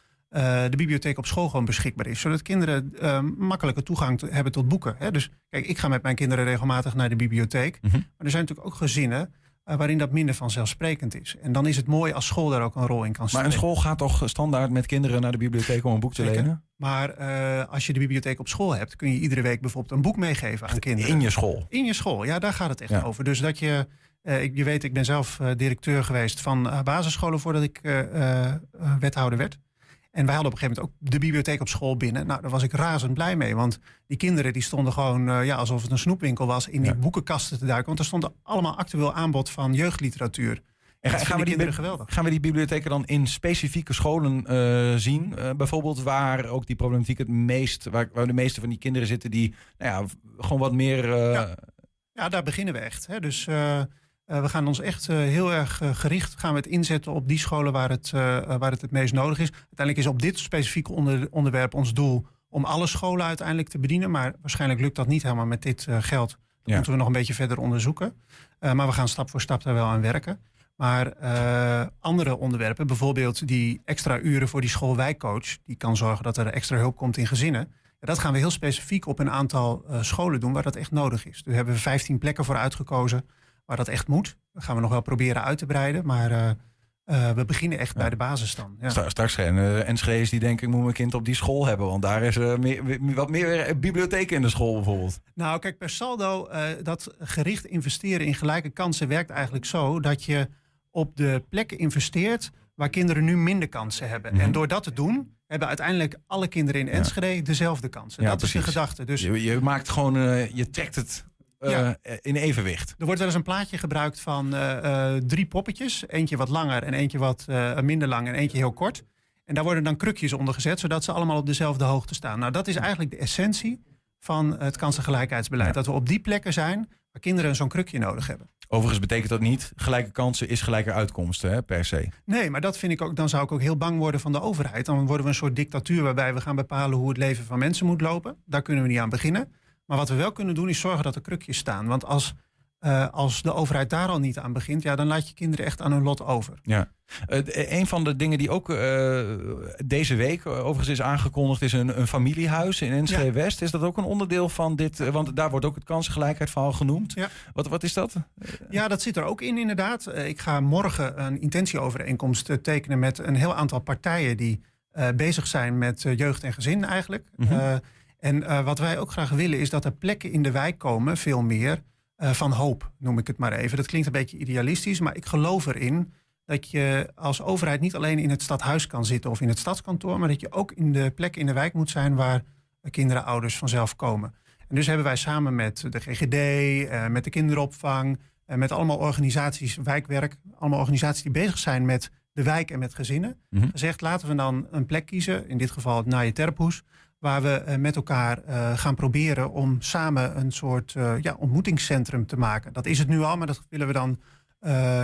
de bibliotheek op school gewoon beschikbaar is. Zodat kinderen makkelijke toegang te- hebben tot boeken. Hè? Dus kijk, ik ga met mijn kinderen regelmatig naar de bibliotheek. Mhm. Maar er zijn natuurlijk ook gezinnen waarin dat minder vanzelfsprekend is. En dan is het mooi als school daar ook een rol in kan maar spelen. een school gaat toch standaard met kinderen naar de bibliotheek om een boek te Zeker. lenen? Maar eh, als je de bibliotheek op school hebt, kun je iedere week bijvoorbeeld een boek meegeven aan kinderen. In je school. In je school, ja, daar gaat het echt Ja. over. Dus dat je, eh, ik, je weet, ik ben zelf eh, directeur geweest van eh, basisscholen voordat ik eh, eh, eh, wethouder werd. En wij hadden op een gegeven moment ook de bibliotheek op school binnen. Nou, daar was ik razend blij mee. Want die kinderen die stonden gewoon, eh, ja, alsof het een snoepwinkel was, in die Ja. boekenkasten te duiken. Want er stond allemaal actueel aanbod van jeugdliteratuur. En gaan, we die gaan we die bibliotheken dan in specifieke scholen eh, zien? Eh, bijvoorbeeld waar ook die problematiek het meest, waar, waar de meeste van die kinderen zitten die nou ja, gewoon wat meer. Ja. Ja, daar beginnen we echt. Hè. Dus we gaan ons echt eh, heel erg eh, gericht gaan we het inzetten op die scholen waar het, eh, eh, waar het het meest nodig is. Uiteindelijk is op dit specifieke onder, onderwerp ons doel om alle scholen uiteindelijk te bedienen. Maar waarschijnlijk lukt dat niet helemaal met dit eh, geld. Dat Ja. moeten we nog een beetje verder onderzoeken. Eh, maar we gaan stap voor stap daar wel aan werken. Maar eh, andere onderwerpen, bijvoorbeeld die extra uren voor die schoolwijkcoach, die kan zorgen dat er extra hulp komt in gezinnen. Ja, dat gaan we heel specifiek op een aantal eh, scholen doen waar dat echt nodig is. Daar hebben we 15 plekken voor uitgekozen waar dat echt moet. Dat gaan we nog wel proberen uit te breiden, maar eh, eh, we beginnen echt bij de basis dan. Ja. Stra- Straks geen uh, Enschede's die denken, ik moet mijn kind op die school hebben. Want daar is eh, meer, wat meer bibliotheken in de school bijvoorbeeld. Nou, kijk, per saldo, dat gericht investeren in gelijke kansen werkt eigenlijk zo dat je op de plekken investeert waar kinderen nu minder kansen hebben. Mhm. En door dat te doen, hebben uiteindelijk alle kinderen in Ja. Enschede dezelfde kansen. Ja, dat is precies. de gedachte. Dus Je, je maakt gewoon, je trekt het eh, Ja. in evenwicht. er wordt wel eens een plaatje gebruikt van eh, eh, drie poppetjes. Eentje wat langer en eentje wat eh, minder lang en eentje heel kort. En daar worden dan krukjes onder gezet, zodat ze allemaal op dezelfde hoogte staan. Nou, dat is eigenlijk de essentie van het kansengelijkheidsbeleid. Ja. Dat we op die plekken zijn waar kinderen zo'n krukje nodig hebben. Overigens betekent dat niet, gelijke kansen is gelijke uitkomsten hè, per se. Nee, maar dat vind ik ook, dan zou ik ook heel bang worden van de overheid. Dan worden we een soort dictatuur waarbij we gaan bepalen hoe het leven van mensen moet lopen. Daar kunnen we niet aan beginnen. Maar wat we wel kunnen doen is zorgen dat er krukjes staan. Want als, eh, als de overheid daar al niet aan begint, ja, dan laat je kinderen echt aan hun lot over. Ja. D- een van de dingen die ook eh, deze week overigens is aangekondigd... is een, een familiehuis in Enschede West. Is dat ook een onderdeel van dit? Want daar wordt ook het kansengelijkheidsverhaal genoemd. Ja. Wat, wat is dat? Ja, dat zit er ook in inderdaad. Ik ga morgen een intentieovereenkomst tekenen met een heel aantal partijen die bezig zijn met jeugd en gezin eigenlijk. Eh, en eh, wat wij ook graag willen is dat er plekken in de wijk komen, veel meer, eh, van hoop, noem ik het maar even. Dat klinkt een beetje idealistisch, maar ik geloof erin dat je als overheid niet alleen in het stadhuis kan zitten of in het stadskantoor, maar dat je ook in de plekken in de wijk moet zijn waar eh, kinderen, ouders vanzelf komen. En dus hebben wij samen met de GGD, met de kinderopvang, eh, met allemaal organisaties, wijkwerk, allemaal organisaties die bezig zijn met de wijk en met gezinnen, Mhm. gezegd laten we dan een plek kiezen, in dit geval het Naaie Terphoes, waar we eh, met elkaar eh, gaan proberen om samen een soort eh, ja, ontmoetingscentrum te maken. Dat is het nu al, maar dat willen we dan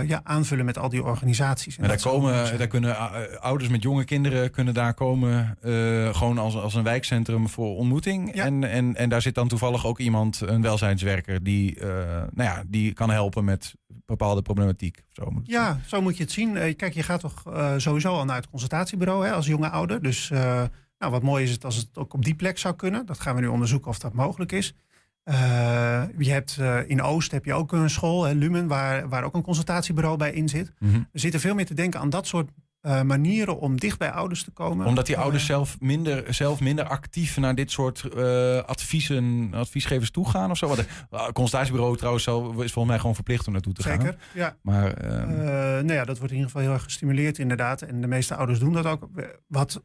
ja, aanvullen met al die organisaties. En Maar daar, komen, daar kunnen ouders met jonge kinderen kunnen daar komen. gewoon als, als een wijkcentrum voor ontmoeting. Ja. En, en, en daar zit dan toevallig ook iemand, een welzijnswerker... die, nou ja, die kan helpen met bepaalde problematiek. Zo moet Ja, zo moet je het zien. Kijk, je gaat toch sowieso al naar het consultatiebureau hè, als jonge ouder. Dus nou, wat mooi is het als het ook op die plek zou kunnen. Dat gaan we nu onderzoeken of dat mogelijk is. Eh, je hebt, eh, in Oost heb je ook een school, hè, Lumen, waar, waar ook een consultatiebureau bij in zit. Mhm. We zitten veel meer te denken aan dat soort eh, manieren om dicht bij ouders te komen. Omdat die ouders zelf minder, zelf minder actief naar dit soort adviezen, adviesgevers toe gaan of zo. Want het consultatiebureau trouwens is volgens mij gewoon verplicht om naartoe te gaan. Zeker, ja. Maar ehm, Eh, nou ja, dat wordt in ieder geval heel erg gestimuleerd inderdaad. En de meeste ouders doen dat ook. Wat,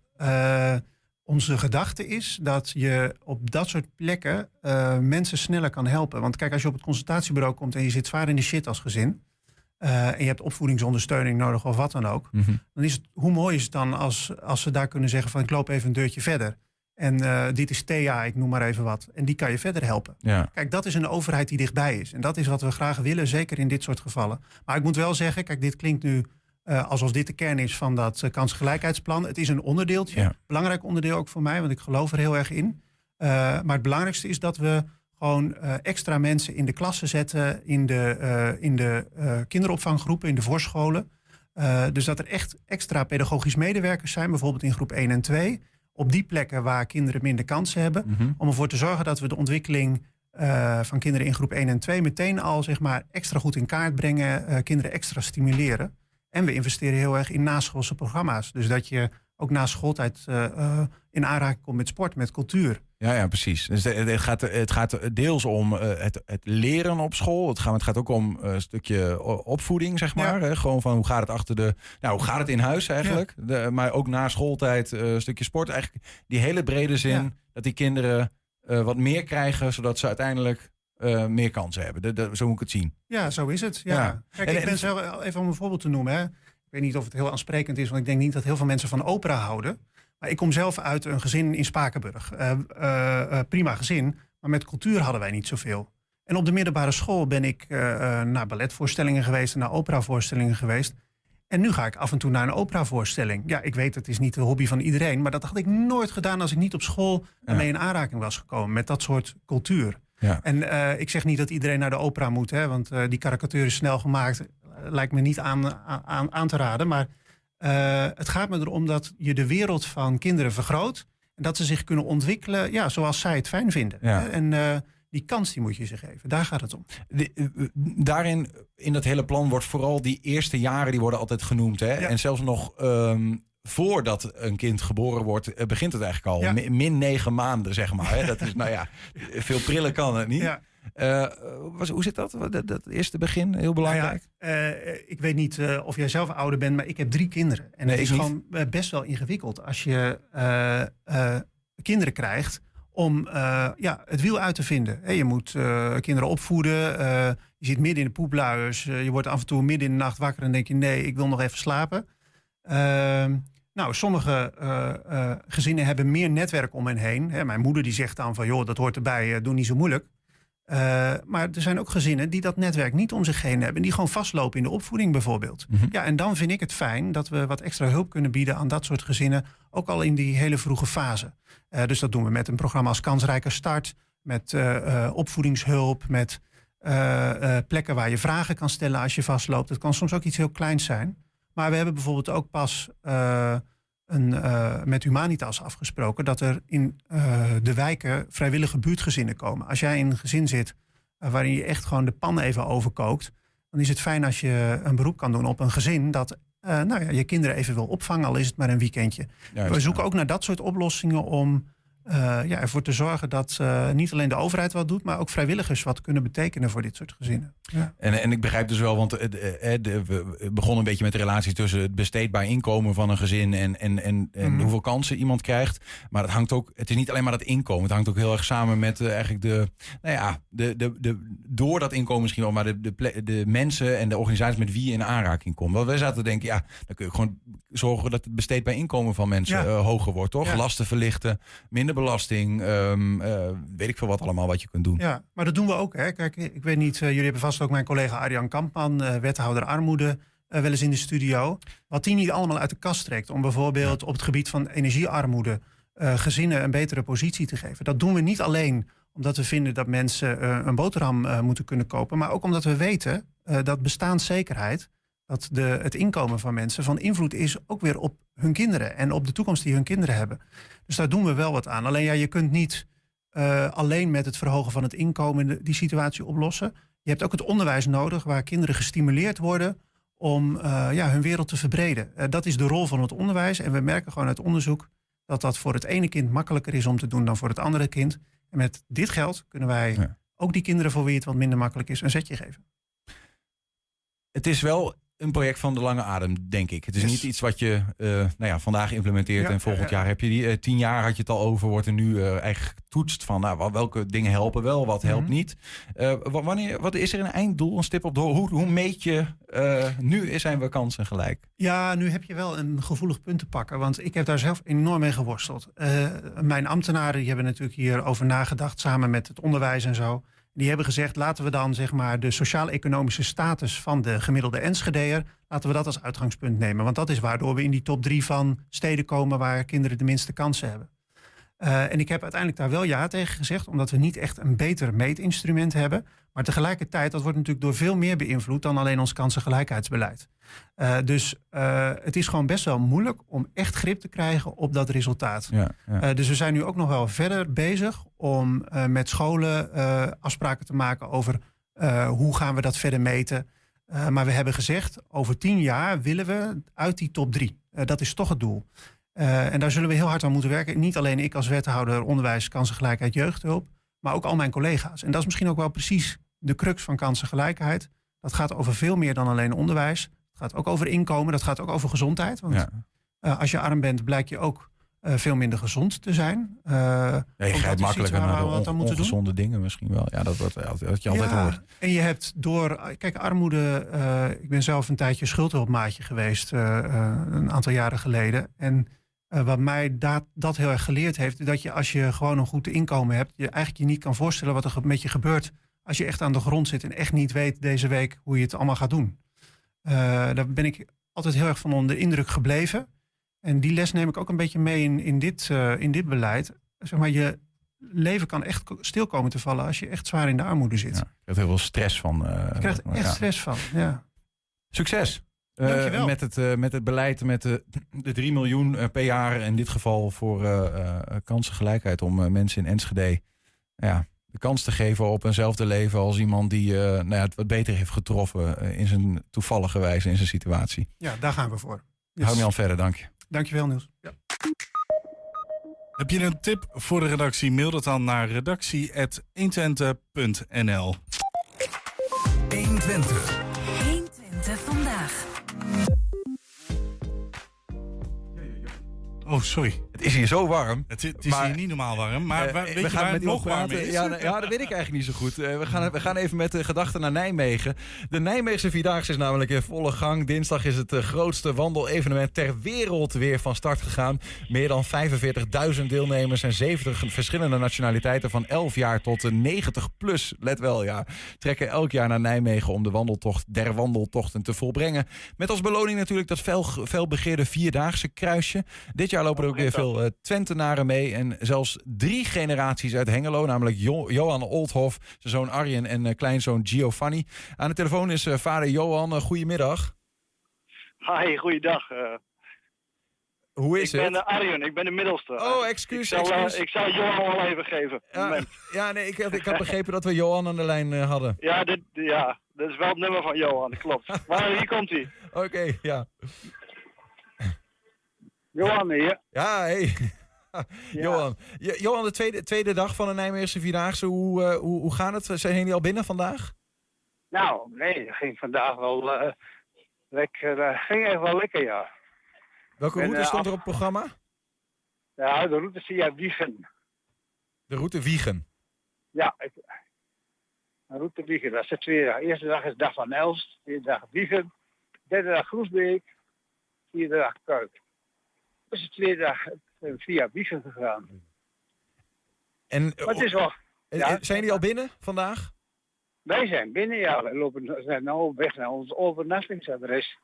onze gedachte is dat je op dat soort plekken uh, mensen sneller kan helpen. Want kijk, als je op het consultatiebureau komt en je zit zwaar in de shit als gezin. Uh, en je hebt opvoedingsondersteuning nodig of wat dan ook. Mhm. Dan is het, hoe mooi is het dan als, als ze daar kunnen zeggen van ik loop even een deurtje verder. En uh, dit is Thea, ik noem maar even wat. En die kan je verder helpen. Ja. Kijk, dat is een overheid die dichtbij is. En dat is wat we graag willen, zeker in dit soort gevallen. Maar ik moet wel zeggen, kijk, dit klinkt nu uh, alsof dit de kern is van dat uh, kansgelijkheidsplan. Het is een onderdeeltje, Ja. belangrijk onderdeel ook voor mij, want ik geloof er heel erg in. Uh, maar het belangrijkste is dat we gewoon uh, extra mensen in de klassen zetten, in de, in de kinderopvanggroepen, in de voorscholen. Dus dat er echt extra pedagogisch medewerkers zijn, bijvoorbeeld in groep 1 en 2. Op die plekken waar kinderen minder kansen hebben. Mhm. Om ervoor te zorgen dat we de ontwikkeling uh, van kinderen in groep 1 en 2 meteen al zeg maar, extra goed in kaart brengen. Uh, kinderen extra stimuleren. En we investeren heel erg in naschoolse programma's. Dus dat je ook na schooltijd uh, in aanraking komt met sport, met cultuur. Ja, ja, precies. Dus het, gaat, het gaat deels om uh, het, het, leren op school. Het gaat, het gaat ook om een stukje opvoeding, zeg maar. Ja. Gewoon van hoe gaat het achter de. Nou, hoe gaat het in huis eigenlijk? Ja. De, maar ook na schooltijd een stukje sport. Eigenlijk die hele brede zin Ja. dat die kinderen uh, wat meer krijgen, zodat ze uiteindelijk uh, meer kansen hebben. De, de, zo moet ik het zien. Ja, zo is het. Ja. Ja. Kijk, En- ik en- ben zelf even om een voorbeeld te noemen. Hè. Ik weet niet of het heel aansprekend is, want ik denk niet dat heel veel mensen van opera houden. Maar ik kom zelf uit een gezin in Spakenburg. Eh, eh, eh, prima gezin, maar met cultuur hadden wij niet zoveel. En op de middelbare school ben ik eh, eh, naar balletvoorstellingen geweest en naar operavoorstellingen geweest. En nu ga ik af en toe naar een operavoorstelling. Ja, ik weet, het is niet de hobby van iedereen. Maar dat had ik nooit gedaan als ik niet op school ermee in aanraking was gekomen met dat soort cultuur. Ja. En eh, ik zeg niet dat iedereen naar de opera moet, hè, want eh, die karikatuur is snel gemaakt. Eh, lijkt me niet aan, aan, aan te raden. Maar het gaat me erom dat je de wereld van kinderen vergroot. En dat ze zich kunnen ontwikkelen ja, zoals zij het fijn vinden. Ja. En die kans die moet je ze geven. Daar gaat het om. De- daarin, in dat hele plan, wordt vooral die eerste jaren, die worden altijd genoemd. Hè? Ja. En zelfs nog ehm, voordat een kind geboren wordt, eh, begint het eigenlijk al. Ja. Min negen maanden, zeg maar. Hè? Dat is, nou ja, veel prillen kan het niet. Ja. Eh, was, hoe zit dat? Dat, dat eerste begin, heel belangrijk. Nou ja, eh, ik weet niet of jij zelf ouder bent, maar ik heb drie kinderen. En Nee, het is gewoon best wel ingewikkeld als je kinderen krijgt om ja, het wiel uit te vinden. Je moet kinderen opvoeden. je zit midden in de poepluiers. je wordt af en toe midden in de nacht wakker en denk je... nee, ik wil nog even slapen. Nou, sommige eh, eh, gezinnen hebben meer netwerk om hen heen. Hè, mijn moeder die zegt dan van... joh, dat hoort erbij, eh, doe niet zo moeilijk. Maar er zijn ook gezinnen die dat netwerk niet om zich heen hebben. Die gewoon vastlopen in de opvoeding bijvoorbeeld. Mhm. Ja, en dan vind ik het fijn dat we wat extra hulp kunnen bieden aan dat soort gezinnen. Ook al in die hele vroege fase. Dus dat doen we met een programma als Kansrijke Start. Met opvoedingshulp. Met plekken waar je vragen kan stellen als je vastloopt. Het kan soms ook iets heel kleins zijn. Maar we hebben bijvoorbeeld ook pas eh, een, eh, met Humanitas afgesproken dat er in eh, de wijken vrijwillige buurtgezinnen komen. Als jij in een gezin zit waarin je echt gewoon de pan even overkookt, dan is het fijn als je een beroep kan doen op een gezin dat nou ja, je kinderen even wil opvangen, al is het maar een weekendje. Juist, We zoeken ja. ook naar dat soort oplossingen om eh, ja, ervoor te zorgen dat eh, niet alleen de overheid wat doet, maar ook vrijwilligers wat kunnen betekenen voor dit soort gezinnen. Ja. En, en ik begrijp dus wel, want eh, de- we begonnen een beetje met de relatie tussen het besteedbaar inkomen van een gezin en, en, en, en Mhm. hoeveel kansen iemand krijgt. Maar het hangt ook, het is niet alleen maar dat inkomen. Het hangt ook heel erg samen met eigenlijk de, nou ja, de, de, de, door dat inkomen misschien wel, maar de, de, de mensen en de organisaties met wie je in aanraking komt. Want wij zaten te denken, ja, dan kun je gewoon zorgen dat het besteedbaar inkomen van mensen Ja. hoger wordt, toch? Ja. Lasten verlichten, minder belasting, ehm, eh, weet ik veel wat allemaal wat je kunt doen. Ja, maar dat doen we ook. Hè. Kijk, ik weet niet, eh, jullie hebben vast ook mijn collega Arjan Kampman, eh, wethouder armoede, wel eens in de studio. Wat die niet allemaal uit de kast trekt om bijvoorbeeld op het gebied van energiearmoede gezinnen een betere positie te geven. Dat doen we niet alleen omdat we vinden dat mensen een boterham moeten kunnen kopen, maar ook omdat we weten dat bestaanszekerheid, dat de, het inkomen van mensen van invloed is ook weer op hun kinderen en op de toekomst die hun kinderen hebben. Dus daar doen we wel wat aan. Alleen ja, je kunt niet eh, alleen met het verhogen van het inkomen die situatie oplossen. Je hebt ook het onderwijs nodig waar kinderen gestimuleerd worden om eh, ja, hun wereld te verbreden. Eh, dat is de rol van het onderwijs. En we merken gewoon uit onderzoek dat dat voor het ene kind makkelijker is om te doen dan voor het andere kind. En met dit geld kunnen wij Ja. ook die kinderen voor wie het wat minder makkelijk is een zetje geven. Het is wel een project van de lange adem, denk ik. Het is Yes. niet iets wat je eh, nou ja, vandaag implementeert Ja, en volgend ja, ja. jaar heb je die. eh, tien jaar had je het al over, wordt er nu eh, eigenlijk getoetst van nou, wel- welke dingen helpen wel, wat helpt Mhm. niet. Eh, wa- wanneer, wat is er een einddoel, een stip op door? Hoe, hoe meet je nu zijn we kansen gelijk? Ja, nu heb je wel een gevoelig punt te pakken. Want ik heb daar zelf enorm mee geworsteld. Mijn ambtenaren die hebben natuurlijk hierover nagedacht, samen met het onderwijs en zo. Die hebben gezegd, laten we dan zeg maar, de sociaal-economische status van de gemiddelde Enschedeer, laten we dat als uitgangspunt nemen. Want dat is waardoor we in die top drie van steden komen waar kinderen de minste kansen hebben. Eh, en ik heb uiteindelijk daar wel ja tegen gezegd, omdat we niet echt een beter meetinstrument hebben. Maar tegelijkertijd, dat wordt natuurlijk door veel meer beïnvloed dan alleen ons kansengelijkheidsbeleid. Eh, dus eh, het is gewoon best wel moeilijk om echt grip te krijgen op dat resultaat. Ja, ja. Dus we zijn nu ook nog wel verder bezig om met scholen afspraken te maken over hoe gaan we dat verder meten. Maar we hebben gezegd, over tien jaar willen we uit die top drie. Dat is toch het doel. Eh, en daar zullen we heel hard aan moeten werken. Niet alleen ik als wethouder onderwijs, kansengelijkheid, jeugdhulp, maar ook al mijn collega's. En dat is misschien ook wel precies de crux van kansengelijkheid. Dat gaat over veel meer dan alleen onderwijs. Het gaat ook over inkomen, dat gaat ook over gezondheid. Want ja. eh, als je arm bent, blijk je ook eh, veel minder gezond te zijn. Ja, ook je dat is makkelijker naar de on- ongezonde dingen misschien wel. Ja, dat wordt wat je altijd Ja, hoort. En je hebt door, kijk, armoede. ik ben zelf een tijdje schuldhulpmaatje geweest, een aantal jaren geleden. En eh, wat mij dat, dat heel erg geleerd heeft, dat je als je gewoon een goed inkomen hebt, je eigenlijk je niet kan voorstellen wat er met je gebeurt als je echt aan de grond zit en echt niet weet deze week hoe je het allemaal gaat doen. Eh, daar ben ik altijd heel erg van onder de indruk gebleven. En die les neem ik ook een beetje mee in, in, dit, eh, in dit beleid. Zeg maar, je leven kan echt stil komen te vallen als je echt zwaar in de armoede zit. Ja, je krijgt heel veel stress van. Je krijgt er echt ja. stress van. Ja. Succes. Eh, met, het, eh, met het beleid, met de, de 3 miljoen eh, per jaar, in dit geval voor eh, eh, kansengelijkheid, om eh, mensen in Enschede ja, de kans te geven op eenzelfde leven als iemand die eh, nou ja, het wat beter heeft getroffen eh, in zijn toevallige wijze, in zijn situatie. ja, daar gaan we voor. Yes. Hou me aan verder, dank je. Dankjewel Niels. Ja. Heb je een tip voor de redactie? Mail dat dan naar redactie.120.nl 120 Oh, sorry. Het is hier zo warm. Het, is- het is Maar- hier niet normaal warm. Maar Eh, wa- we je gaan waar met het nog warmer is? Ja, nou, ja, dat weet ik eigenlijk niet zo goed. Eh, we, gaan, we gaan even met de gedachten naar Nijmegen. De Nijmeegse Vierdaagse is namelijk in volle gang. Dinsdag is het eh, grootste wandelevenement ter wereld weer van start gegaan. Meer dan 45.000 deelnemers en 70 verschillende nationaliteiten van 11 jaar tot eh, 90 plus, let wel ja, trekken elk jaar naar Nijmegen om de wandeltocht der wandeltochten te volbrengen. Met als beloning natuurlijk dat fel, felbegeerde Vierdaagse kruisje. Dit jaar lopen er ook weer veel eh, Twentenaren mee en zelfs drie generaties uit Hengelo, namelijk Jo- Johan Oldhof, zijn zoon Arjen en eh, kleinzoon Giovanni. Aan de telefoon is eh, vader Johan. Goedemiddag. Hi, goeiedag. Hoe ik is ben het? eh, Arjen, ik ben de middelste. Oh, ik excuus, eh, excuus. ik zal Johan wel even geven. Ja, ja, nee, ik had, ik had begrepen dat we Johan aan de lijn hadden. Ja, dit, ja, dit is wel het nummer van Johan, dat klopt. Maar hier komt hij. Oké, ja. Johan hier. Ja, hey. Johan. Jo- Johan, de tweede, tweede dag van de Nijmeegse Vierdaagse. Hoe, eh, hoe, hoe gaat het? Zijn jullie al binnen vandaag? Nou, nee, dat ging vandaag wel eh, lekker. eh, ging echt wel lekker, ja. Welke route stond er op het programma? Ja, de route via Wiegen. De route Wiegen. Ja, ik, de route Wiegen, dat is de tweede dag. Eerste dag is de dag van Elst, tweede dag Wiegen, derde dag Groesbeek, vierde dag Kuik. Dus de tweede dag eh, via Wiegen gegaan. En Maar het is wel, eh, ja. eh, zijn jullie al binnen vandaag? Wij zijn binnen, ja. We lopen, zijn nu op weg naar ons overnachtingsadres.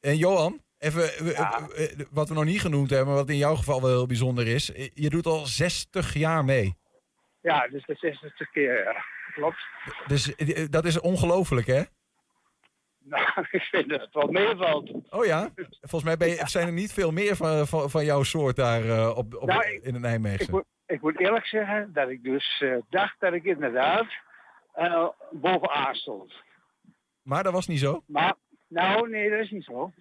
En Johan, even eh, Ja. eh, eh, wat we nog niet genoemd hebben, wat in jouw geval wel heel bijzonder is. Eh, Je doet al 60 jaar mee. Ja, dus de 60 keer, ja. Klopt. Dus eh, dat is ongelooflijk, hè? Nou, ik vind dat het wel meevalt. Oh ja? Volgens mij ben je, zijn er niet veel meer van, van, van jouw soort daar eh, op, op, Nou, ik- in het Ik Nijmeegse. moet, ik moet eerlijk zeggen dat ik dus eh, dacht dat ik inderdaad eh, bovenaan stond. Maar dat was niet zo. Maar, nou, nee, dat is niet zo.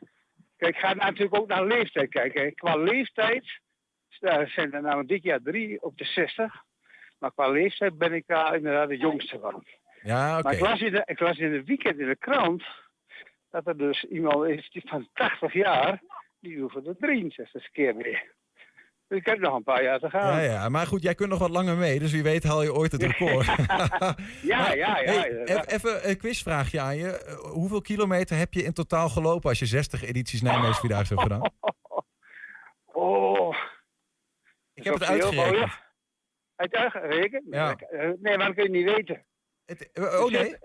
Kijk, ik ga natuurlijk ook naar leeftijd kijken. Qua leeftijd daar zijn er nou dit jaar drie op de 60. Maar qua leeftijd ben ik daar inderdaad de jongste van. Ja, oké. Maar ik las, in de, ik las in het weekend in de krant dat er dus iemand is die van 80 jaar, die doet voor de 63 keer mee. Dus ik heb nog een paar jaar te gaan. Ja, ja, maar goed, jij kunt nog wat langer mee, dus wie weet haal je ooit het record. ja, ja, ja. hey, eff- even een quizvraagje aan je. Eh, hoeveel kilometer heb je in totaal gelopen als je 60 edities Nijmegen Vierdaagse hebt gedaan? Oh, Ik heb het uitgerekend. Uit uitgerekend? Ja. Nee, maar dat kun je niet weten. Het- eh, oh nee?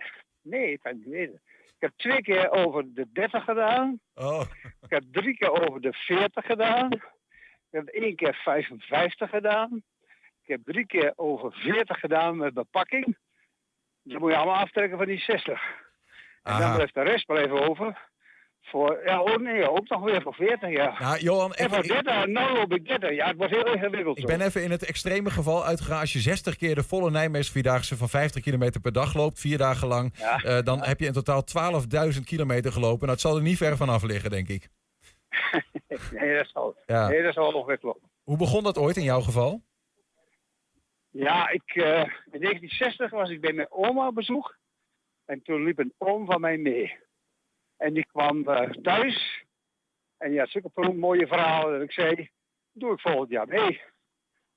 Nee, ik kan het niet weten. Ik heb twee keer over de 30 gedaan. Oh. Ik heb drie keer over de 40 gedaan. Ik heb één keer 55 gedaan. Ik heb drie keer over 40 gedaan met bepakking. Dan moet je allemaal aftrekken van die 60. En Aha. dan blijft de rest blijven over. Voor, ja, oh nee, ook nog weer voor 40 jaar. Nou, Johan, en voor even, ik, 30, nou loop ik 30. Ja, het wordt heel ingewikkeld. ik ben even in het extreme geval uitgegaan. Als je 60 keer de volle Nijmegen Vierdaagse van 50 kilometer per dag loopt, vier dagen lang, Ja. eh, dan heb je in totaal 12.000 kilometer gelopen. Nou, het zal er niet ver vanaf liggen, denk ik. Nee, dat zal, Ja. nee, dat zal nog weer kloppen. Hoe begon dat ooit in jouw geval? Ja, ik, eh, in 1960 was ik bij mijn oma op bezoek. En toen liep een oom van mij mee. En die kwam eh, thuis. En die had zulke mooie verhalen dat ik zei, doe ik volgend jaar mee.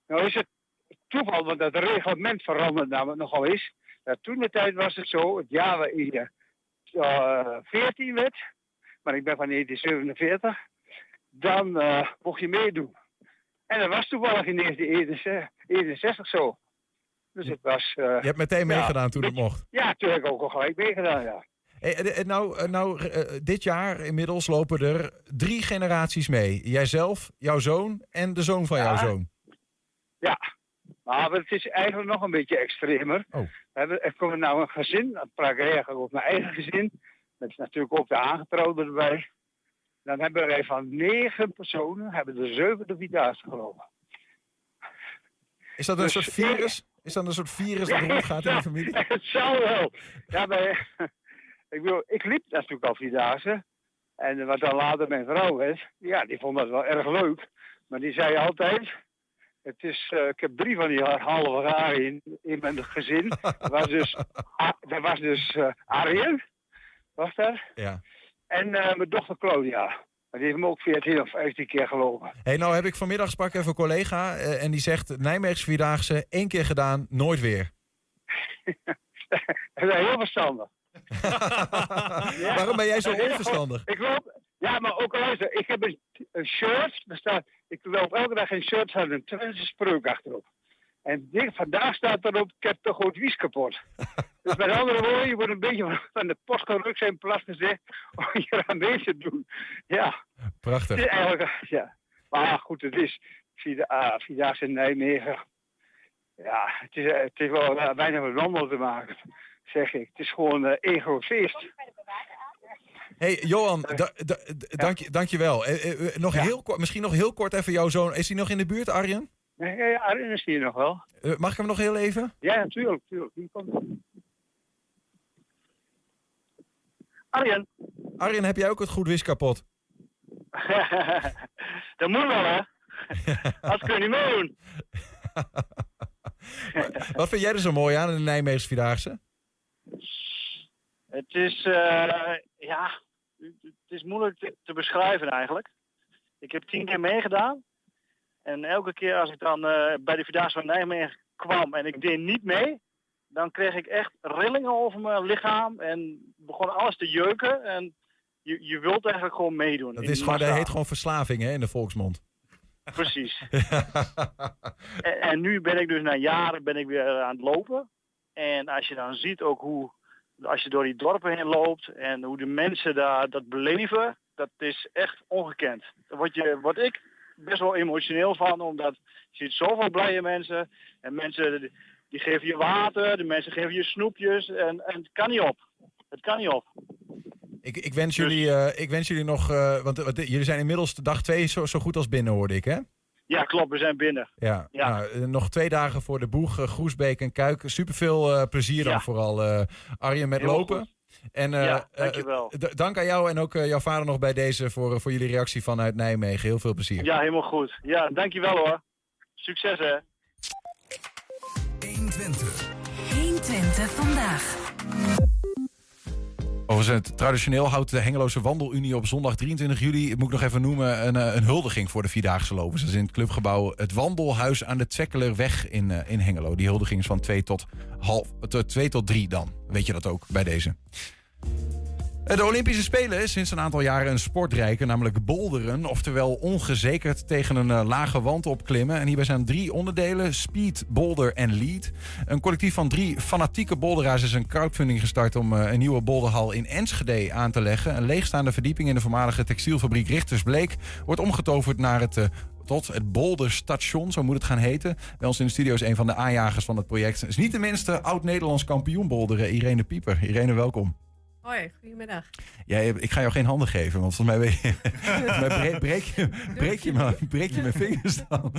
Nou is het toeval, want dat reglement verandert namelijk nogal eens. Toen de tijd was het zo, het jaar waarin je eh, 14 werd, maar ik ben van 1947, dan eh, mocht je meedoen. En dat was toevallig in 1961 zo. Dus het was... eh, Je hebt meteen Ja, meegedaan toen het mocht. ja, toen heb ik ook al gelijk meegedaan, ja. Eh, eh, nou, eh, nou eh, dit jaar inmiddels lopen er drie generaties mee. Jijzelf, jouw zoon en de zoon van jouw Ja. zoon. Maar het is eigenlijk nog een beetje extremer. Oh. We hebben, er komt nou een gezin, dan praat ik eigenlijk over mijn eigen gezin. Met natuurlijk ook de aangetrouwden erbij. Dan hebben wij van negen personen, hebben er zeven de Vierdaagse gelopen. Is dat een Dus- soort virus? Is dat een soort virus dat rondgaat in de familie? Het zal wel. Ja, maar, ik, ik liep natuurlijk al Vierdaagse. En wat dan later mijn vrouw werd, ja, die vond dat wel erg leuk. Maar die zei altijd, het is, eh, ik heb drie van die halve jaren in, in mijn gezin. Dat was dus, dat was dus eh, Arjen, was dat? Ja. En eh, mijn dochter Claudia. Maar die heeft hem ook 14 of 15 keer gelopen. Hey, nou heb ik vanmiddag sprak even een collega en die zegt Nijmeegse Vierdaagse één keer gedaan, nooit weer. Dat is heel verstandig. Waarom ben jij zo onverstandig? Ik loop, ja, maar ook luister, ik heb een, een shirt, er staat, ik loop elke dag een shirt van een Twentse spreuk achterop. En dit, vandaag staat erop, ik heb toch goed wies kapot. dus met andere woorden, je wordt een beetje van- de post gerukt zijn plat gezegd om je aan mee te doen. Ja, het Prachtig. is eigenlijk, ja. Maar goed, het is vier, ah, Vierdaagse in Nijmegen. Ja, het is, eh, het is wel eh, weinig met wandel te maken, zeg ik. Het is gewoon eh, één groot feest. Hey Johan, da, da- d- dank, je, dank je wel. Eh, eh, eh, nog Ja. heel kort, misschien nog heel kort even jouw zoon. Is hij nog in de buurt, Arjen? Nee, ja, Arjen is hier nog wel. Eh, mag ik hem nog heel even? Ja, natuurlijk, natuurlijk. Komt. Arjen. Arjen, heb jij ook het goed wis kapot? dat moet wel, hè? Als kun je niet meedoen. Wat vind jij er zo mooi aan in de Nijmeegse Vierdaagse? Het is, eh, ja, het is moeilijk te, te beschrijven eigenlijk. Ik heb tien keer meegedaan. En elke keer als ik dan eh, bij de Vierdaagse van Nijmegen kwam en ik deed niet mee, dan kreeg ik echt rillingen over mijn lichaam en begon alles te jeuken. En je, je wilt eigenlijk gewoon meedoen. Dat, is gewoon, dat heet gewoon verslaving hè, in de volksmond. Precies. En, en nu ben ik dus na jaren ben ik weer aan het lopen. En als je dan ziet ook hoe, als je door die dorpen heen loopt en hoe de mensen daar dat beleven, dat is echt ongekend. Daar word, je, word ik best wel emotioneel van, omdat je ziet zoveel blije mensen. En mensen die, geven je water, de mensen geven je snoepjes. En, en het kan niet op. Het kan niet op. Ik, ik, wens jullie, eh, ik wens jullie nog, eh, want, want jullie zijn inmiddels de dag twee zo, zo goed als binnen, hoorde ik hè? Ja, klopt, we zijn binnen. Ja, Ja. Nou, eh, nog twee dagen voor de boeg, eh, Groesbeek en Kuik. Super veel plezier dan vooral, eh, Arjen, met Heel lopen. goed. En Ja, dankjewel. d- dank aan jou en ook jouw vader nog bij deze voor, voor jullie reactie vanuit Nijmegen. Heel veel plezier. Ja, helemaal goed. Ja, dankjewel hoor. Succes hè. 120. 1 120 vandaag. Overigens, traditioneel houdt de Hengeloze Wandelunie op zondag 23 juli, moet ik nog even noemen, een, eh, een huldiging voor de Vierdaagse Lopers. Dat is in het clubgebouw het Wandelhuis aan de Zwekkelerweg in, eh, in Hengelo. Die huldiging is van 2 tot, half, eh, 2 tot 3 dan. Weet je dat ook bij deze. De Olympische Spelen is sinds een aantal jaren een sportrijke, namelijk boulderen. Oftewel ongezekerd tegen een eh, lage wand opklimmen. En hierbij zijn drie onderdelen, speed, boulder en lead. Een collectief van drie fanatieke boulderaars is een crowdfunding gestart... om eh, een nieuwe boulderhal in Enschede aan te leggen. Een leegstaande verdieping in de voormalige textielfabriek Richtersbleek... wordt omgetoverd naar het... eh, tot het Boulderstation, zo moet het gaan heten. Bij ons in de studio is een van de aanjagers van het project. Is niet de minste oud-Nederlands kampioen boulderen, Irene Pieper. Irene, welkom. Hoi, goedemiddag. Ja, ik ga jou geen handen geven, want volgens mij, weet je, volgens mij breek, breek je, breek, je mijn, breek je mijn vingers dan.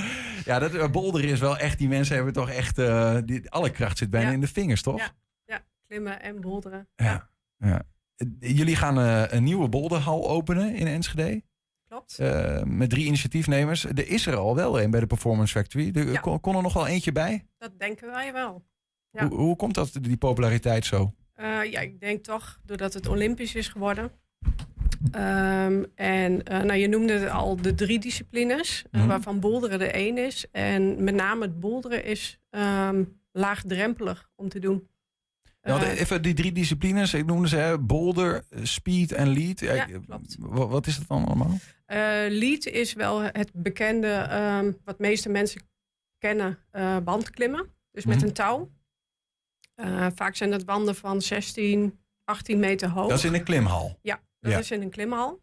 Ja, dat uh, bolderen is wel echt, die mensen hebben toch echt, uh, die, alle kracht zit bijna Ja. in de vingers, toch? Ja, ja, klimmen en bolderen. Ja. ja. Uh, Jullie gaan uh, een nieuwe bolderhal openen in Enschede. Klopt. Met drie initiatiefnemers. Er is er al wel een bij de Performance Factory. Er, kon, kon er nog wel eentje bij? Dat denken wij wel. Ja. Hoe, hoe komt dat, die populariteit zo? Uh, ja, ik denk toch doordat het Olympisch is geworden. Um, en uh, nou, je noemde het al de drie disciplines, Mhm. uh, waarvan boulderen de één is. En met name het boulderen is um, laagdrempelig om te doen. Ja, even die drie disciplines, ik noemde ze hè, boulder, speed en lead. Ja, klopt. Wat, is dat dan allemaal? Uh, lead is wel het bekende, um, wat meeste mensen kennen, uh, bandklimmen. Dus met Mhm. een touw. Uh, vaak zijn dat wanden van 16, 18 meter hoog. Dat is in een klimhal. Ja, dat Ja. is in een klimhal.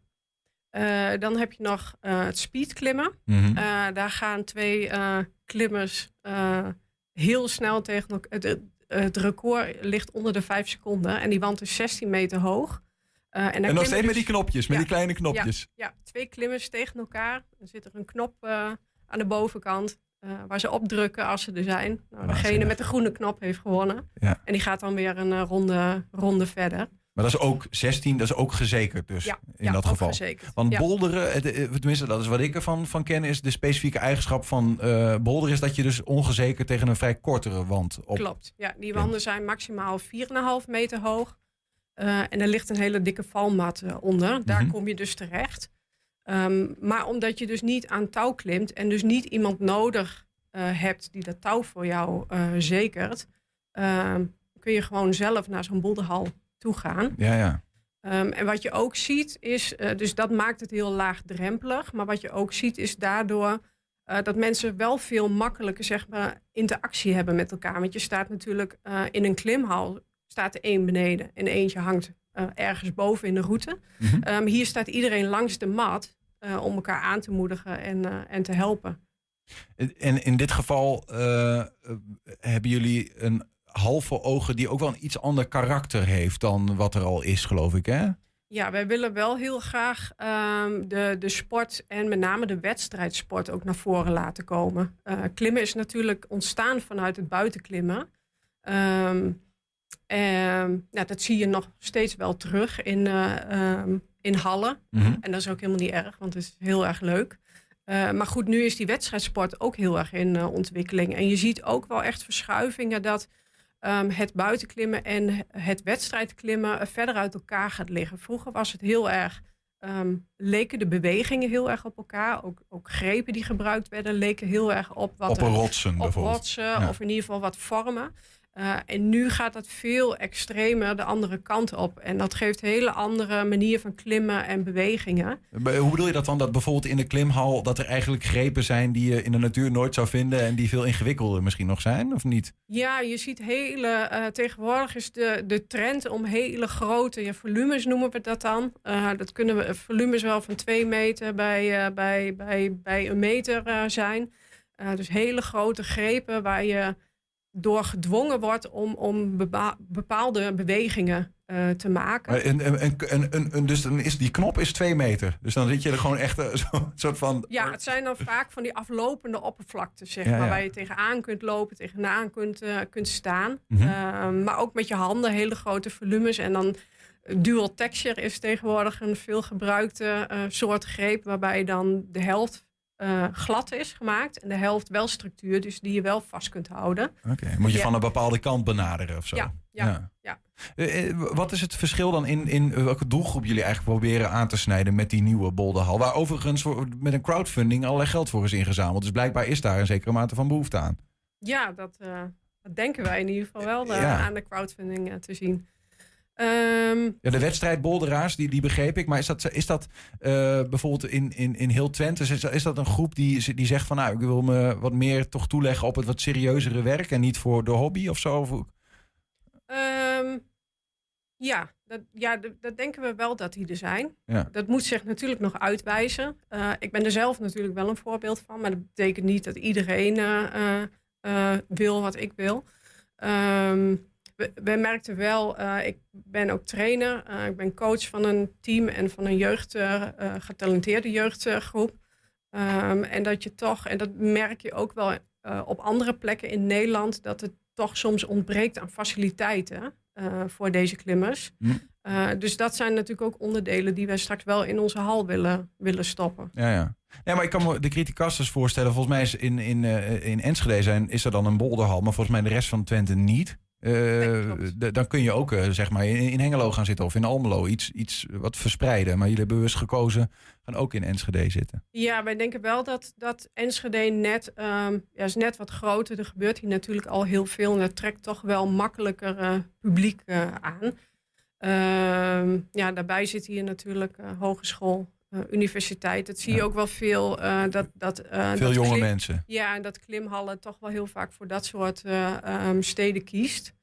Uh, dan heb je nog uh, het speedklimmen. Uh, daar gaan twee klimmers heel snel tegen elkaar. Het, het record ligt onder de 5 seconden en die wand is 16 meter hoog. En, en nog steeds met die knopjes, met Ja. die kleine knopjes. Ja, ja, twee klimmers tegen elkaar. Dan zit er een knop aan de bovenkant uh, waar ze opdrukken als ze er zijn. Nou, degene met de groene knop heeft gewonnen. Ja. En die gaat dan weer een uh, ronde, ronde verder. Maar dat is ook 16, dat is ook gezekerd dus Ja, in ja, dat geval. verzekerd. Want Ja. bolderen, het- eh, tenminste dat is wat ik ervan van ken, is de specifieke eigenschap van eh bolderen is dat je dus ongezekerd tegen een vrij kortere wand op. Klopt. Ja, die wanden zijn maximaal 4,5 meter hoog. Uh, en er ligt een hele dikke valmat uh, onder. Daar Mhm. kom je dus terecht. Um, maar omdat je dus niet aan touw klimt en dus niet iemand nodig uh, hebt die dat touw voor jou uh, zekert, ehm, kun je gewoon zelf naar zo'n boulderhal toe gaan. Ja, ja. Um, en wat je ook ziet is, uh, dus dat maakt het heel laagdrempelig. Maar wat je ook ziet is daardoor dat mensen wel veel makkelijker zeg maar, interactie hebben met elkaar. Want je staat natuurlijk in een klimhal, staat er één beneden en eentje hangt uh, ergens boven in de route. Mhm. Um, hier staat iedereen langs de mat uh, om elkaar aan te moedigen en, uh, en te helpen. En in dit geval uh, hebben jullie een hal voor ogen die ook wel een iets ander karakter heeft dan wat er al is, geloof ik, hè? Ja, wij willen wel heel graag um, de, de sport en met name de wedstrijdsport ook naar voren laten komen. Klimmen is natuurlijk ontstaan vanuit het buitenklimmen. Um, en, nou, dat zie je nog steeds wel terug in, uh, um, in hallen. Mhm. En dat is ook helemaal niet erg, want het is heel erg leuk. Uh, maar goed, nu is die wedstrijdsport ook heel erg in uh, ontwikkeling. En je ziet ook wel echt verschuivingen dat um, het buitenklimmen en het wedstrijdklimmen verder uit elkaar gaat liggen. Vroeger was het heel erg, um, leken de bewegingen heel erg op elkaar. Ook, ook grepen die gebruikt werden leken heel erg op wat Op er- rotsen op bijvoorbeeld. rotsen Ja. of in ieder geval wat vormen. Uh, en nu gaat dat veel extremer de andere kant op. En dat geeft een hele andere manier van klimmen en bewegingen. Hoe bedoel je dat dan? Dat bijvoorbeeld in de klimhal dat er eigenlijk grepen zijn die je in de natuur nooit zou vinden en die veel ingewikkelder misschien nog zijn, of niet? Ja, je ziet hele. Uh, tegenwoordig is de, de trend om hele grote ja, volumes noemen we dat dan. Uh, dat kunnen we volumes wel van twee meter bij, bij, bij, bij een meter zijn. Dus hele grote grepen waar je door gedwongen wordt om, om bepa- bepaalde bewegingen uh, te maken. Een, een, een, een, een- dus dan is die knop is twee meter. Dus dan zit je er gewoon echt uh, zo'n soort van. Ja, het zijn dan vaak van die aflopende oppervlaktes, zeg Ja, maar, ja. waar je tegenaan kunt lopen, tegenaan kunt, uh, kunt staan. Mhm. Uh, maar ook met je handen hele grote volumes. En dan dual texture is tegenwoordig een veel gebruikte soort greep, waarbij je dan de helft eh, glad is gemaakt en de helft wel structuur, dus die je wel vast kunt houden. Oké, moet je Ja. van een bepaalde kant benaderen of zo? Ja, ja, ja. Eh, eh, wat is het verschil dan in, in welke doelgroep jullie eigenlijk proberen aan te snijden met die nieuwe Bolderhal? Waar overigens voor- met een crowdfunding allerlei geld voor is ingezameld. Dus blijkbaar is daar een zekere mate van behoefte aan. Ja, dat, dat denken wij in ieder geval wel aan de crowdfunding te zien. Ehm, Ja, de wedstrijd Bolderaars, die, die begreep ik. Maar is dat, is dat eh, bijvoorbeeld in, in, in heel Twente, is, is dat een groep die, die zegt van nou, ik wil me wat meer toch toeleggen op het wat serieuzere werk en niet voor de hobby of zo? Of, Ehm, ja, dat, ja dat, dat denken we wel dat die er zijn. Ja. Dat moet zich natuurlijk nog uitwijzen. Eh, ik ben er zelf natuurlijk wel een voorbeeld van, maar dat betekent niet dat iedereen eh, wil wat ik wil. Ehm, we, we merkten wel, eh, ik ben ook trainer, eh, ik ben coach van een team en van een jeugd, eh, getalenteerde jeugdgroep. Ehm, en dat je toch, en dat merk je ook wel op andere plekken in Nederland, dat het toch soms ontbreekt aan faciliteiten voor deze klimmers. Hm. Dus dat zijn natuurlijk ook onderdelen die wij straks wel in onze hal willen, willen stoppen. Ja, ja. Nee, maar ik kan me de criticasters voorstellen. Volgens mij is in, in, in Enschede zijn, is er dan een bolderhal, maar volgens mij de rest van Twente niet. Eh, Nee, dan kun je ook eh, zeg maar in, in Hengelo gaan zitten of in Almelo. Iets, iets wat verspreiden. Maar jullie hebben bewust gekozen gaan ook in Enschede zitten. Ja, wij denken wel dat, dat Enschede net, ehm, ja, is net wat groter. Er gebeurt hier natuurlijk al heel veel en dat trekt toch wel makkelijker eh, publiek aan. Ehm, ja, daarbij zit hier natuurlijk hogeschool, eh, universiteit. Dat zie je Ja. ook wel veel. eh, dat, dat, eh, Veel dat jonge klim- mensen. Ja, en dat klimhallen toch wel heel vaak voor dat soort eh, ehm, steden kiest.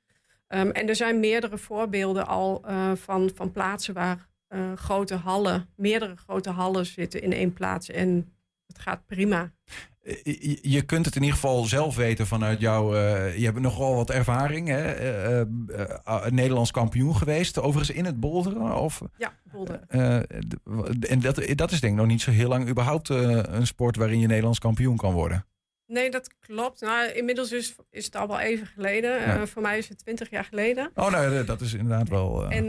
Ehm, en er zijn meerdere voorbeelden al van, van plaatsen waar grote hallen, meerdere grote hallen zitten in één plaats. En het gaat prima. Eh, Je, kunt het in ieder geval zelf weten vanuit jouw. eh, je hebt nogal wat ervaring. Hè? Eh, Nederlands kampioen geweest. Overigens in het boulderen. Of, Ja, Boulder. d- en dat, dat is denk ik nog niet zo heel lang überhaupt een sport waarin je Nederlands kampioen kan worden. Nee, dat klopt. Nou, inmiddels is, is het al wel even geleden. Ja. Voor mij is het twintig jaar geleden. Oh, nou, dat is inderdaad wel. En,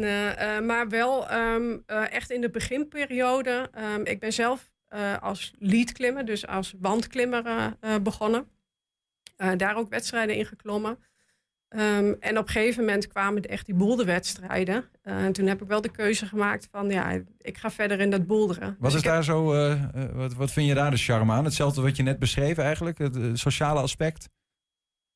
maar wel ehm, eh, echt in de beginperiode. Ehm, ik ben zelf eh, als leadklimmer, dus als wandklimmer eh, eh, begonnen. Daar ook wedstrijden in geklommen. Ehm, en op een gegeven moment kwamen echt die boulderwedstrijden. En toen heb ik wel de keuze gemaakt van, ja, ik ga verder in dat boulderen. Wat is daar zo, wat, wat vind je daar de charme aan? Hetzelfde wat je net beschreef eigenlijk, het sociale aspect?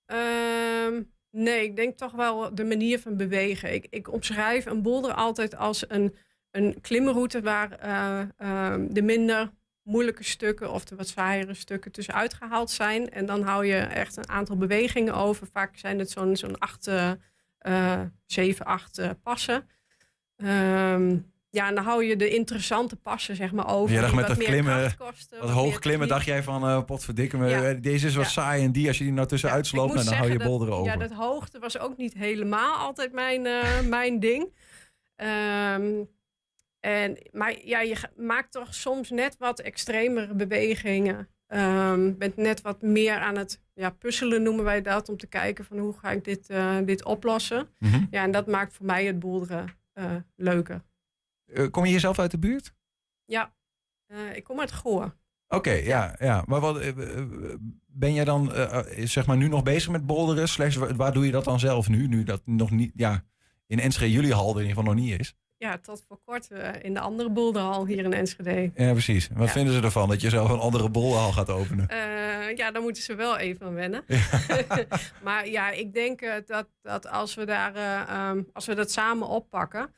Ehm, nee, ik denk toch wel de manier van bewegen. Ik, ik omschrijf een boulder altijd als een, een klimroute waar eh, ehm, de minder moeilijke stukken of de wat saaiere stukken tussenuit gehaald zijn. En dan hou je echt een aantal bewegingen over. Vaak zijn het zo'n zo'n acht, eh, zeven, acht eh, passen. Ehm, ja, en dan hou je de interessante passen zeg maar over. Je dacht met wat dat klimmen, kosten, Wat hoog klimmen dacht jij van, eh potverdikke Ja. deze is wat Ja. saai en die, als je die nou tussenuit Ja, sloopt, nou, dan hou je zeggen bolderen over. Ja, dat hoogte was ook niet helemaal altijd mijn, mijn ding. Ehm, en, maar ja, je maakt toch soms net wat extremere bewegingen. Ehm bent net wat meer aan het ja, puzzelen, noemen wij dat. Om te kijken van hoe ga ik dit, eh, dit oplossen. Mhm. Ja, en dat maakt voor mij het boelderen eh leuker. Eh, kom je jezelf uit de buurt? Ja, ik kom uit Goor. Oké, ja, ja. Maar wat, ben jij dan zeg maar nu nog bezig met? Slash, wa- waar doe je dat dan zelf nu? Nu dat nog niet, ja, in Enschede jullie hal er in ieder geval nog niet is. Ja, tot voor kort eh, in de andere boelderhal hier in Enschede. Ja, precies. Wat Ja. vinden ze ervan dat je zelf een andere bolderhal gaat openen? Eh, ja, daar moeten ze wel even aan wennen. maar ja, ik denk eh, dat, dat als we daar, eh, ehm, als we dat samen oppakken,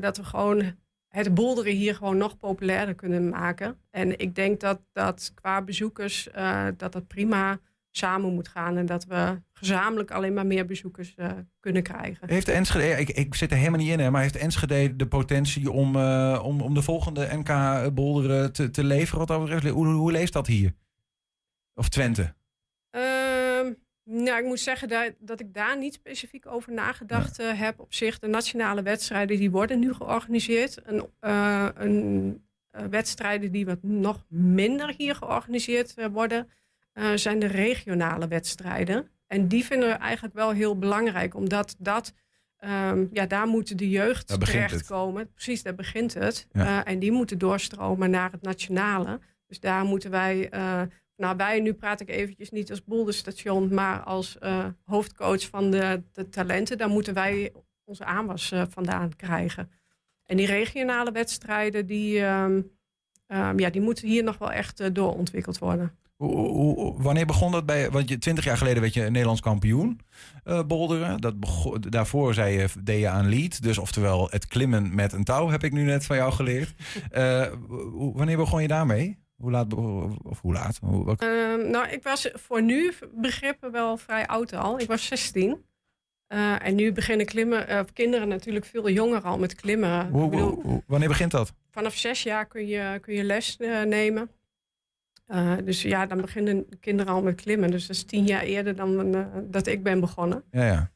dat we gewoon het bolderen hier gewoon nog populairder kunnen maken. En ik denk dat dat qua bezoekers dat dat prima samen moet gaan en dat we gezamenlijk alleen maar meer bezoekers eh, kunnen krijgen. Heeft de Enschede, ik, ik zit er helemaal niet in, hè, maar heeft Enschede de potentie om, eh, om, om de volgende NK bolderen te, te leveren? Wat? Hoe, hoe leeft dat hier? Of Twente? Ehm, nou, ik moet zeggen dat, dat ik daar niet specifiek over nagedacht eh, heb. Op zich, de nationale wedstrijden die worden nu georganiseerd. Een, eh, een eh, wedstrijden die wat nog minder hier georganiseerd eh, worden, eh, zijn de regionale wedstrijden. En die vinden we eigenlijk wel heel belangrijk, omdat dat, ehm, ja, daar moeten de jeugd terechtkomen. Precies, daar begint het. Ja. Eh, en die moeten doorstromen naar het nationale. Dus daar moeten wij, eh, nou wij, nu praat ik eventjes niet als boulderstation, maar als hoofdcoach van de, de talenten, daar moeten wij onze aanwas vandaan krijgen. En die regionale wedstrijden, die, ehm, ehm, ja, die moeten hier nog wel echt doorontwikkeld worden. Hoe- hoe- hoe- wanneer begon dat bij... Want je, 20 jaar geleden werd je Nederlands kampioen eh boulderen. Dat begon, daarvoor zei je, deed je aan lead. Dus oftewel het klimmen met een touw heb ik nu net van jou geleerd. Eh, wanneer begon je daarmee? Hoe laat? Of hoe laat? Hoe, Ehm, nou, ik was voor nu begrippen wel vrij oud al. Ik was 16. Eh, en nu beginnen klimmen, kinderen natuurlijk veel jonger al met klimmen. bedoel, wanneer begint dat? vanaf zes jaar kun je, kun je les nemen. Eh, dus ja, dan beginnen kinderen al met klimmen. Dus dat is tien jaar eerder dan eh, dat ik ben begonnen. Ja, ja.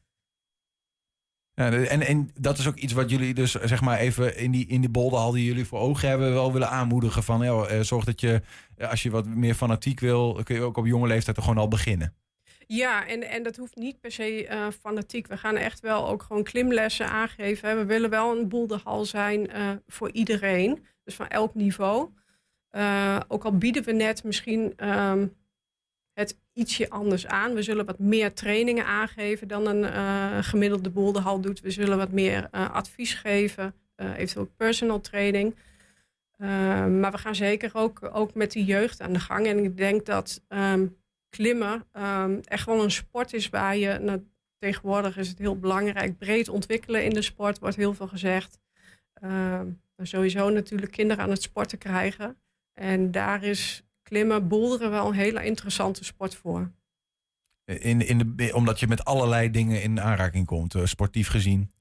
Ja, en, en dat is ook iets wat jullie dus zeg maar even in die, in die bolderhal die jullie voor ogen hebben wel willen aanmoedigen van ja, eh, zorg dat je als je wat meer fanatiek wil kun je ook op jonge leeftijd er gewoon al beginnen. Ja, en, en dat hoeft niet per se fanatiek. We gaan echt wel ook gewoon klimlessen aangeven. hè. We willen wel een boelderhal zijn voor iedereen. Dus van elk niveau. Eh, ook al bieden we net misschien ehm, het ietsje anders aan. We zullen wat meer trainingen aangeven dan een eh, gemiddelde boelderhal doet. We zullen wat meer eh, advies geven. eventueel personal training. Eh, maar we gaan zeker ook, ook met de jeugd aan de gang. En ik denk dat ehm, klimmen ehm, echt wel een sport is waar je... Tegenwoordig is het heel belangrijk breed ontwikkelen in de sport, wordt heel veel gezegd. Ehm, sowieso natuurlijk kinderen aan het sporten krijgen. En daar is klimmen, boulderen wel een hele interessante sport voor. In, in de, omdat je met allerlei dingen in aanraking komt, eh, sportief gezien.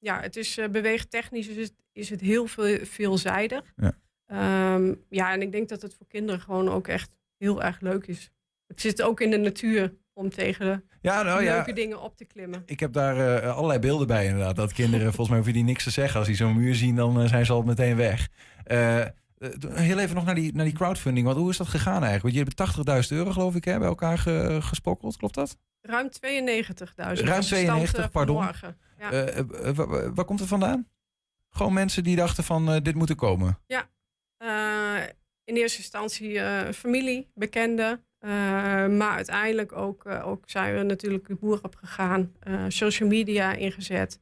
Ja, het is eh, beweegtechnisch is het, is het heel veel, veelzijdig. Ja. Ehm, ja, en ik denk dat het voor kinderen gewoon ook echt heel erg leuk is. Het zit ook in de natuur om tegen Ja, nou ja. leuke dingen op te klimmen. Ik heb daar eh, allerlei beelden bij inderdaad. Dat kinderen, volgens mij hoeven die niks te zeggen. Als die zo'n muur zien, dan zijn ze al meteen weg. Eh, heel even nog naar die, naar die crowdfunding. Want hoe is dat gegaan eigenlijk? Want je hebt 80.000 euro geloof ik hè, bij elkaar ge- gesprokkeld. Klopt dat? Ruim 92.000. Ruim 92, pardon. Ja. Eh, eh, eh, wa- wa- waar komt het vandaan? Gewoon mensen die dachten van eh, dit moet er komen. Eh, in eerste instantie eh, familie, bekenden. eh, maar uiteindelijk ook, eh, ook zijn we natuurlijk de boer op gegaan. eh, social media ingezet.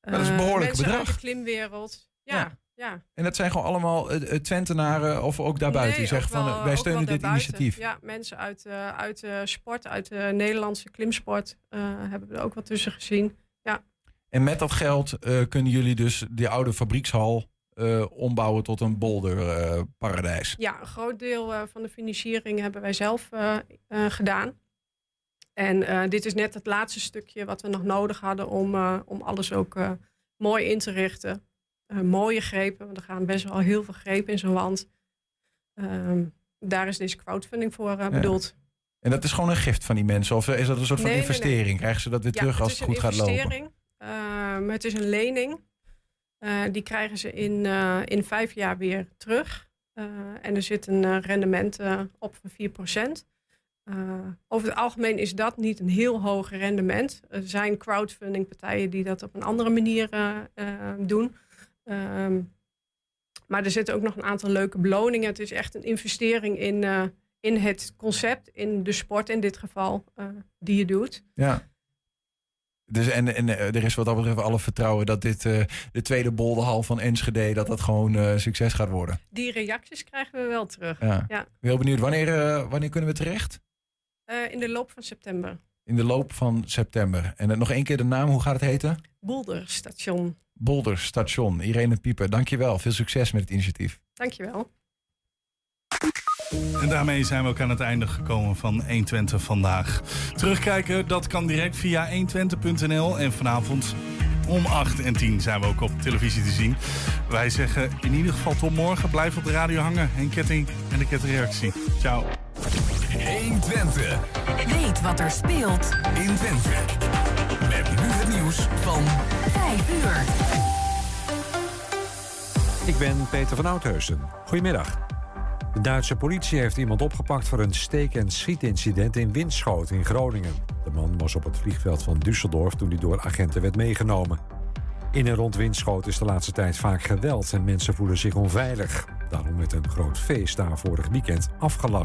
dat is een Eh, behoorlijk mensen bedrag. uit de klimwereld. Ja, Ja. Ja. En dat zijn gewoon allemaal eh, eh, Twentenaren of ook daarbuiten. Nee, die zeggen ook van eh, wij steunen dit initiatief. Ja, mensen uit, eh, uit de sport, uit de Nederlandse klimsport hebben we er ook wat tussen gezien. En met dat geld kunnen jullie dus die oude fabriekshal ombouwen tot een boulderparadijs. Ja, een groot deel van de financiering hebben wij zelf gedaan. En dit is net het laatste stukje wat we nog nodig hadden om, om alles ook mooi in te richten. Eh, mooie grepen, want er gaan best wel heel veel grepen in zo'n wand. Ehm, daar is deze crowdfunding voor eh, bedoeld. En dat is gewoon een gift van die mensen? Of eh, is dat een soort van Nee, nee, nee. investering? Krijgen ze dat weer terug als is het goed een gaat lopen? investering. Ehm, het is een lening. Die krijgen ze in, in vijf jaar weer terug. En er zit een rendement op van 4%. Eh, over het algemeen is dat niet een heel hoog rendement. Er zijn crowdfunding partijen die dat op een andere manier doen. Ehm, maar er zitten ook nog een aantal leuke beloningen. Het is echt een investering in, eh, in het concept, in de sport in dit geval, eh, die je doet. Ja. Dus en, en eh, er is wat dat betreft alle vertrouwen dat dit de tweede bolderhal van Enschede, dat dat gewoon eh, succes gaat worden. Die reacties krijgen we wel terug. Ja. Ja. Heel benieuwd, wanneer, wanneer kunnen we terecht? In de loop van september. In de loop van september. En nog één keer de naam, hoe gaat het heten? Boulderstation. Bolder Station. Irene Pieper, dankjewel. Veel succes met het initiatief. Dankjewel. En daarmee zijn we ook aan het einde gekomen van 120 vandaag. Terugkijken, dat kan direct via 120.nl. En vanavond om 8 en 10 zijn we ook op televisie te zien. Wij zeggen in ieder geval tot morgen. Blijf op de radio hangen. En ketting en de kettingreactie. Ciao. 120 Weet wat er speelt in Twente. Met nu het nieuws van 5 uur. Ik ben Peter van Oudheusen. Goedemiddag. De Duitse politie heeft iemand opgepakt voor een steek- en schietincident in Winschoten in Groningen. De man was op het vliegveld van Düsseldorf toen hij door agenten werd meegenomen. In en rond Winschoten is de laatste tijd vaak geweld en mensen voelen zich onveilig. Daarom werd een groot feest daar vorig weekend afgelast.